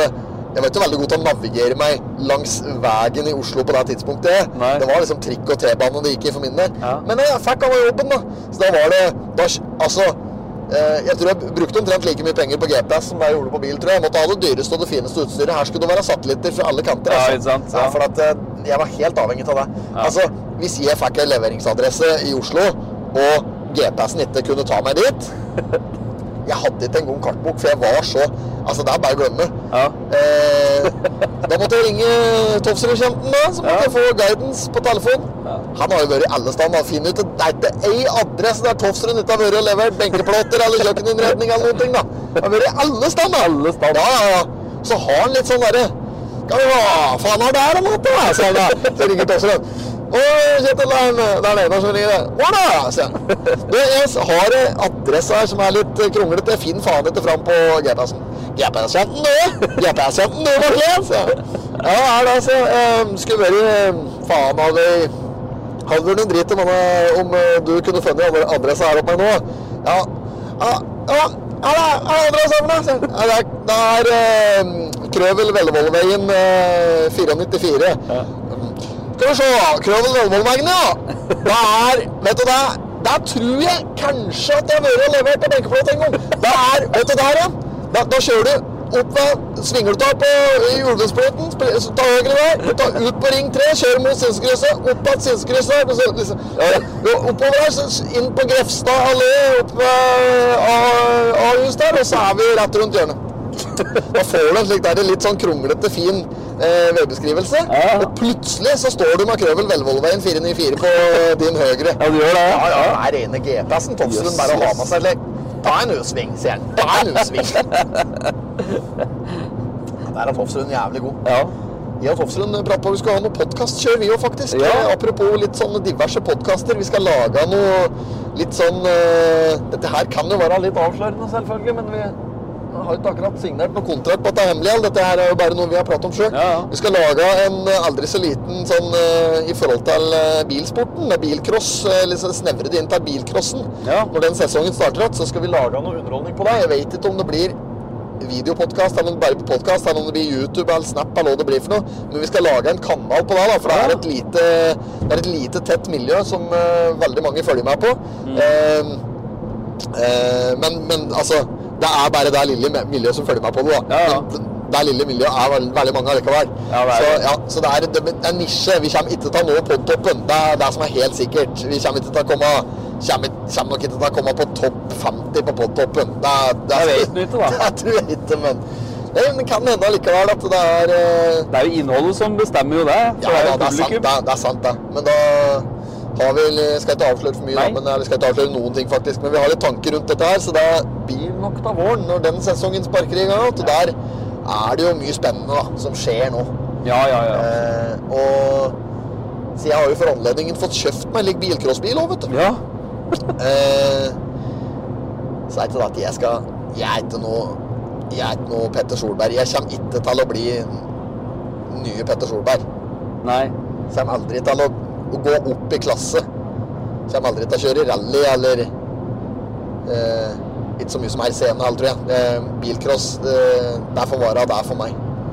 jeg var ikke veldig god til å navigere meg langs veien i Oslo på det tidspunktet. Nei. Det var liksom trikk og T-bane det gikk i for min del. Ja. Men jeg fikk av jobben, da. Så da var det da, Altså, Eh, Jeg tror jeg brukte omtrent like mye penger på GPS som jeg gjorde på bil. tror Jeg Jeg måtte ha det dyreste og det fineste utstyret. Her skulle det være satellitter fra alle kanter. Ja, altså. ikke sant? Ja, Ja. for at eh, jeg var helt avhengig av det. Altså, Hvis jeg fikk en leveringsadresse i Oslo, og GPS-en ikke kunne ta meg dit Jeg hadde ikke engang kartbok, for jeg var så Altså, det er bare å glemme. Ja. Eh, da måtte jeg ringe Tofsrud-kjenten, da. Så måtte Ja. jeg få guidance på telefon. Han har jo vært i alle steder. Finne ut at det er ikke ei adresse der Tofsrud ikke har vært og levert benkeplater eller kjøkkeninnredning eller noen ting, da. Han har vært i alle steder. Alle steder. Ja, ja, ja. Så har han litt sånn derre Hva faen er det her om natta? han. Så ringer Tofsrud. Å, Kjetil, det er Einar som ringer. Hva da? sier han. Jeg har adresse her som er litt kronglete. Finn faen ikke fram på GPS-en. GPS-kjenten, du! GPS-kjenten, du, folkens! Ja, det er det, altså. Um, skulle vært eh, Faen, hadde deg, hadde vært en drit om, om eh, du kunne funnet adressa her oppe nå. Ja, ja, ja. Det er- andre sammen, han. Ja, det er, det er eh, Krøvel Vellevollveien eh, 494. Skal vi se, Krøvel Vellevollveien, ja. Det er Vet du det? Der tror jeg kanskje at jeg har vært og levert en benkeplate en gang. Det er Vet du der, ja? Da, da kjører du opp ved Svinger du av på Ulvesprøyten, ta høyre der, ta ut på Ring 3, kjører mot Sinsekrysset, opp igjen Sinsekrysset, så liksom, oppover der, så inn på Grefstad allé, opp ved A- Ahus der, og så er vi rett rundt hjørnet. Da får du en slik der litt sånn kronglete, fin eh, veibeskrivelse, Ja. og plutselig så står du med Krøvel Velvollveien 494 på din høyre. Ja, du gjør det? Ja, ja, det er rene GPS-en. Tofsrud bare å ha med seg litt. Ta en U-sving, sier han. Ta en U-sving. Der er Tofsrud jævlig god. Ja. Jeg og Tofsrud pratet på vi skal ha noe podkastkjør, vi òg, faktisk. Ja. Eh, Apropos litt sånne diverse podkaster. Vi skal lage noe litt sånn uh, Dette her kan jo være litt avslørende, selvfølgelig, men vi har ikke akkurat signert noe kontrakt på at det er hemmelig. Dette her er jo bare noe vi har pratet om sjøl. Ja, ja. Vi skal lage en eh, aldri så liten sånn eh, i forhold til eh, bilsporten. Med bilcross. Liksom snevre det inn til bilcrossen. Ja. Når den sesongen starter igjen, så skal vi lage noe underholdning på det. Jeg vet ikke om det blir videopodkast, eller om det bare blir podkast, eller om det blir YouTube eller Snap, eller hva det blir for noe. Men vi skal lage en kanal på det, da, for det er lite, det er et lite tett miljø som uh, veldig mange følger med på. Mm. Uh, uh, men, men altså, det er bare det lille miljøet som følger med på det. da. Ja, ja. Det lille miljøet er veldig, veldig mange allikevel. Ja, det så, ja, så det er, det er en nisje. Vi kommer ikke til å nå podtoppen. Det er det som er helt sikkert. Vi kommer ikke til å komme kommer, kommer nok ikke til å komme på topp 50 på podtoppen. Det, det, det, vet du ikke, da. Det tror jeg ikke, men det, kan hende allikevel at det er eh, Det er jo innholdet som bestemmer jo det. Ja, da, det er sant, det. Det er sant, det. Men da har vi Skal ikke avsløre for mye, da, men eller skal ikke avsløre noen ting, faktisk. Men vi har litt tanker rundt dette her, så det blir nok da våren når den sesongen sparker i gang. Og der er det jo mye spennende da, som skjer nå. Ja, ja, ja. Eh, og så jeg har jo for anledningen fått kjøpt meg litt bilcrossbil òg, vet du. Ja, Eh, så er ikke det at jeg skal Jeg er ikke noe Jeg er ikke noe Petter Solberg. Jeg kommer ikke til å bli nye Petter Solberg. nei. Kommer aldri til å, å gå opp i klasse. Kommer aldri til å kjøre rally eller eh, Ikke så mye som RCM heller, tror jeg. Eh, bilcross, det, det får være det er for meg.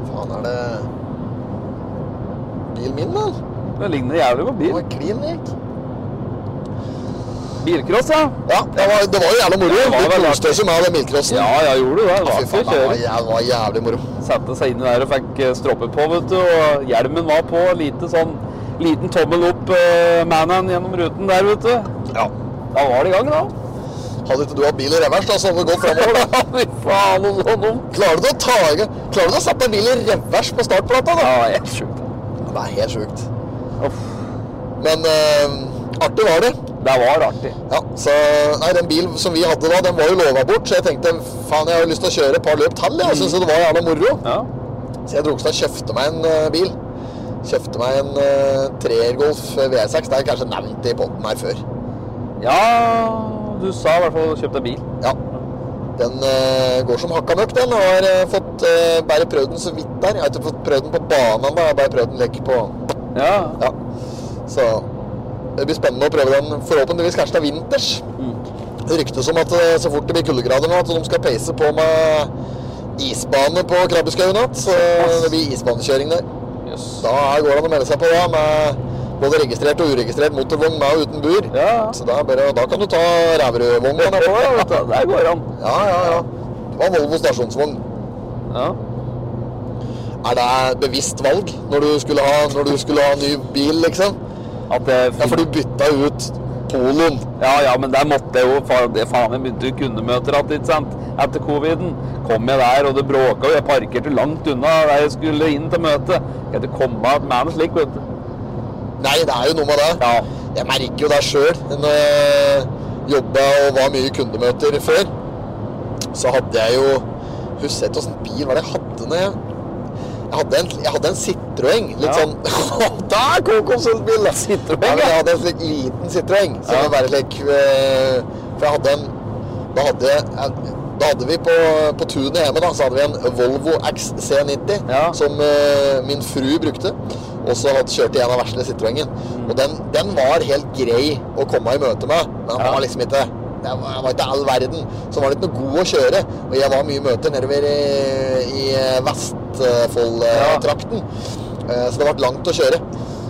Faen, er det bilen min, vel? Det ligner jævlig på Det var klin Erik. Bilcross, ja. Ja, det var, det var jo jævla moro. Du koste deg med den bilcrossen. Ja, ja, gjorde det. Det var faen, det var, jævlig, var jævlig moro. Satte seg inni der og fikk eh, stropper på, vet du. Og hjelmen var på. Lite sånn liten tommel opp uh, mannen gjennom ruten der, vet du. Ja. Da var det i gang, da. Hadde ikke du hatt bil i revers, da, så hadde det gått framover. faen, og så dumt. Klarer du å ta Klarer du å sette en bil i revers på startplata, da? Ja, helt sjukt. Det er helt sjukt. Uff. Men uh, artig var det. Det var artig. Ja, så Nei, den bilen som vi hadde da, den var jo lova bort, så jeg tenkte faen, jeg har lyst til å kjøre et par løp til, jeg. Og syntes det var jævla moro. Ja. Så jeg dro og kjøpte meg en uh, bil. Kjøpte meg en uh, treergolf V6. Det er kanskje nevnt i potten her før. ja, du sa i hvert fall kjøpt deg bil. Ja. Den uh, går som hakka møkk, den. Jeg har uh, fått uh, bare prøvd den så vidt der. Jeg har ikke fått prøvd den på banen, da. Jeg har bare prøvd den lekk på Ja. Ja. Så det blir spennende å prøve den forhåpentligvis kanskje til vinters. Det ryktes om at eh, så fort det blir kuldegrader nå, at de skal peise på med isbane på Krabbeskauen igjen. Så det blir isbanekjøring der. Da går det an å melde seg på da, med både registrert og uregistrert motorvogn med og uten bur. Ja, ja. Så da, bare, da kan du ta Ræverødvogna nedpå du. Der går han. Ja, ja, ja. Det var Volvo stasjonsvogn. Ja. Er det bevisst valg når du skulle ha, du skulle ha ny bil, liksom? At det Ja, for du bytta ut Poloen. Ja, ja, men der måtte jeg jo det faen jeg begynte jo kundemøter igjen, ikke sant? Etter coviden. Kom jeg der, og det bråka, og jeg parkerte langt unna der jeg skulle inn til møtet. Jeg ikke komme med noe slikt, vet du. Nei, det er jo noe med det. Ja. Jeg merker jo det sjøl. Når jeg jobba og var mye i kundemøter før, så hadde jeg jo Husker jeg ikke åssen bil var det jeg hadde når jeg Jeg hadde en, jeg hadde en Citroën. Litt Ja. sånn Der kom konsultbil! Citroën, ja. Jeg hadde en slik liten Citroën. Som Ja. bare slik eh, For jeg hadde en Da hadde, jeg, da hadde vi på, på tunet hjemme da, så hadde vi en Volvo XC90 Ja. som uh, min fru brukte. Og så hadde kjørt i en av versene Citroën. Og den, den var helt grei å komme i møte med, men Ja. var liksom ikke det var, jeg var ikke all verden. Så var det ikke noe god å kjøre. Og jeg var mye møter nedover i, i Vestfold-trakten. Ja. Så det ble langt å kjøre.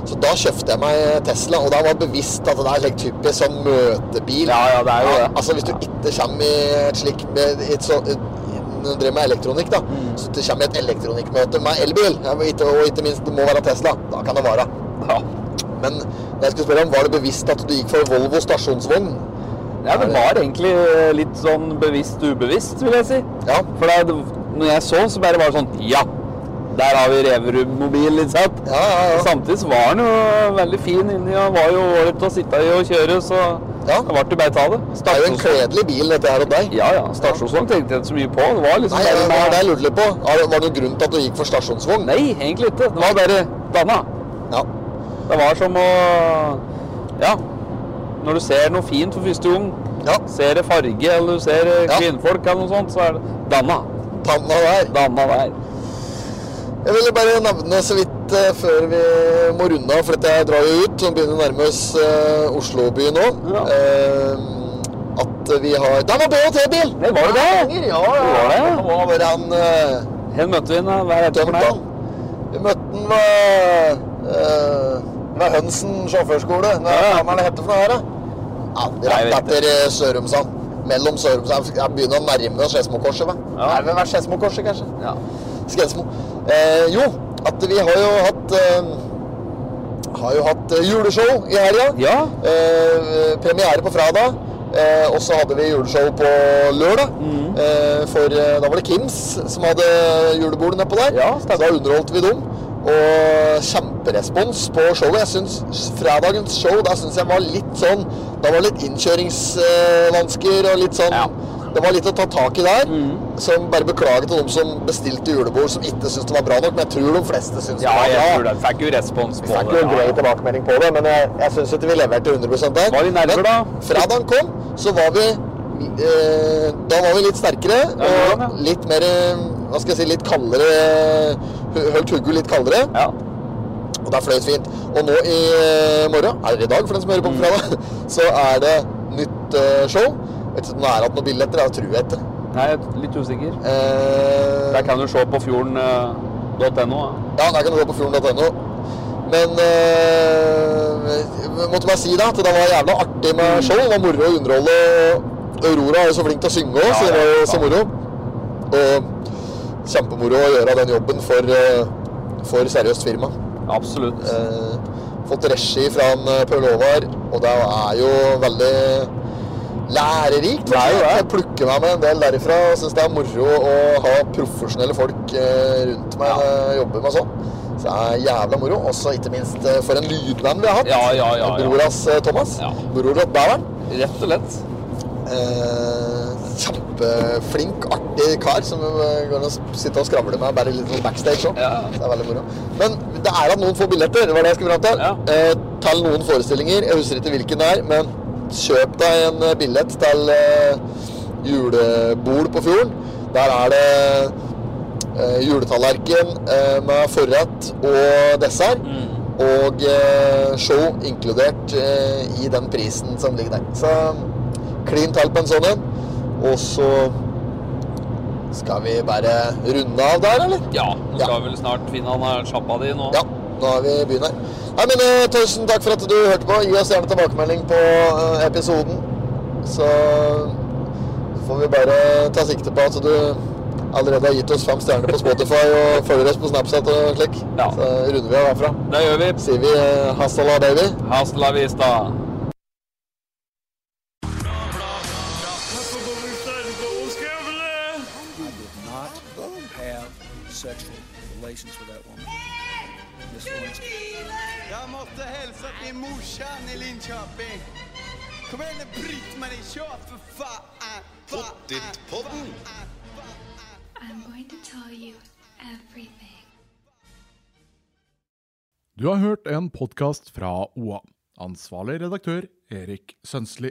Så da kjøpte jeg meg Tesla, og da var jeg bevisst at det er like typisk sånn møtebil. Ja, ja, det er jo det. Altså Hvis du ikke kommer i et slik med et så, du driver med elektronikk, da. Mm. Så du kommer i et elektronikkmøte med elbil, og ikke- og ikke minst det må være Tesla, da kan det være. Ja. Men jeg skulle spørre om, var det bevisst at du gikk for Volvo stasjonsvogn? Ja, det var egentlig litt sånn bevisst ubevisst, vil jeg si. Ja. For da, når jeg så, så bare var det sånn Ja! Der har vi Reverud-mobil, ikke sant? Ja, ja, ja. Samtidig så var den jo veldig fin inni og var jo ålreit å sitte i og kjøre, så Ja. det ble det bare ta det. Det er jo en kledelig bil, dette her og deg. Ja, ja. Stasjonsvogn tenkte jeg ikke så mye på. Det var liksom Nei, ja, det var det jeg lurte litt på. Var det noen grunn til at du gikk for stasjonsvogn? Nei, egentlig ikke. Det var bare danna. Ja. Det var som å Ja. Når du ser noe fint for første gang, ja. ser det farge eller du ser eh, Ja. kvinnfolk eller noe sånt, så er det danna. Danna der. Danna der. Jeg ville bare nevne så vidt uh, før vi må runde av, for jeg drar jo ut og begynner å nærme oss eh, Oslo by nå. Ja. Uh, at vi har Der var BHT-bil! Det var det. Ja, ja, Det var det. Det han uh, Hen møtte vi henne hver etter for. Vi møtte han ved, uh, Hønsen sjåførskole. Hva Ja. er det hette for noe her, da? Ja, rett etter eh, Sørumsand. Mellom Sørumsand Jeg begynner å nærme meg Skedsmokorset? Ja. Er det ved Skedsmokorset, kanskje? Ja. Skedsmo. Eh, jo, at vi har jo hatt eh, Har jo hatt eh, juleshow i helga. Ja. Eh, premiere på fredag. Eh, og så hadde vi juleshow på lørdag. Mm. Eh, for eh, da var det Kims som hadde julebordet nedpå der. Ja, så da underholdt vi dem. Og kjemperespons på showet. Jeg synes Fredagens show da synes jeg var litt sånn Da var det litt innkjøringsvansker og litt sånn Ja. Det var litt å ta tak i der. Som bare beklager til de som bestilte julebord som ikke syntes det var bra nok. Men jeg tror de fleste syns Ja, det var jeg bra. tror det. Fikk jo respons på fikk det. jo en grei tilbakemelding på det, men jeg, jeg syns ikke vi leverte 100 der. Var vi nerver da? fredagen kom, så var vi eh, Da var vi litt sterkere Ja, og ja? litt mer eh, Hva skal jeg si Litt kaldere hø- Holdt hugget litt kaldere. Ja. Og det er fløyt fint. Og nå i eh, morgen, eller i dag for den som hører på på fredag, så er det nytt eh, show. Vet ikke om det er igjen noen billetter, det tror jeg ikke. Nei, jeg er litt usikker. Eh, Der kan du se på fjorden.no. Ja. Der kan du gå på fjorden.no. Men eh, måtte bare si det, at det var jævla artig med show. Det var moro å underholde. Aurora er jo så flink til å synge òg, så det var jo så moro. Og kjempemoro å gjøre den jobben for, eh, for seriøst firma. Absolutt. Eh, fått regi fra en eh, Håvard, og det er jo veldig lærerikt. Er jo det. Jeg plukker meg med en del derifra og syns det er moro å ha profesjonelle folk eh, rundt meg ja. jeg jobber med sånn. Så det er jævla moro. Også ikke minst for en lydmann vi har hatt. Ja, ja, ja, ja. Bror hans eh, Thomas. Ja. Bror Bæveren. Rett og lett. Eh, kjempeflink, artig kar som går og sitter sitte og skravler med bare litt sånn backstage òg. Ja. Det er veldig moro. Men det er at noen får billetter, det var det jeg skulle fram. Ja. Eh, til noen forestillinger. Jeg husker ikke hvilken det er, men kjøp deg en eh, billett til eh, julebord på fjorden. Der er det eh, juletallerken eh, med forrett og dessert. Og eh, show inkludert i den prisen som ligger der. Så klin tall på en sånn en. Og så skal vi bare runde av der, eller? Ja, nå skal Ja. vi vel snart finne han her sjappa di nå. Ja, nå er vi begynt her. Nei, men eh, Tusen takk for at du hørte på. Gi oss gjerne tilbakemelding på eh, episoden. Så får vi bare ta sikte på at du allerede har gitt oss fem stjerner på Spotify og følger oss på Snapchat og slik. Ja. Så runder vi av herfra. Det gjør vi. Sier vi eh, hasta la baby. Hasta la vista. Pottitpodden. I'm going to tell you everything. Du har hørt en podkast fra OA. Ansvarlig redaktør Erik Sønsli.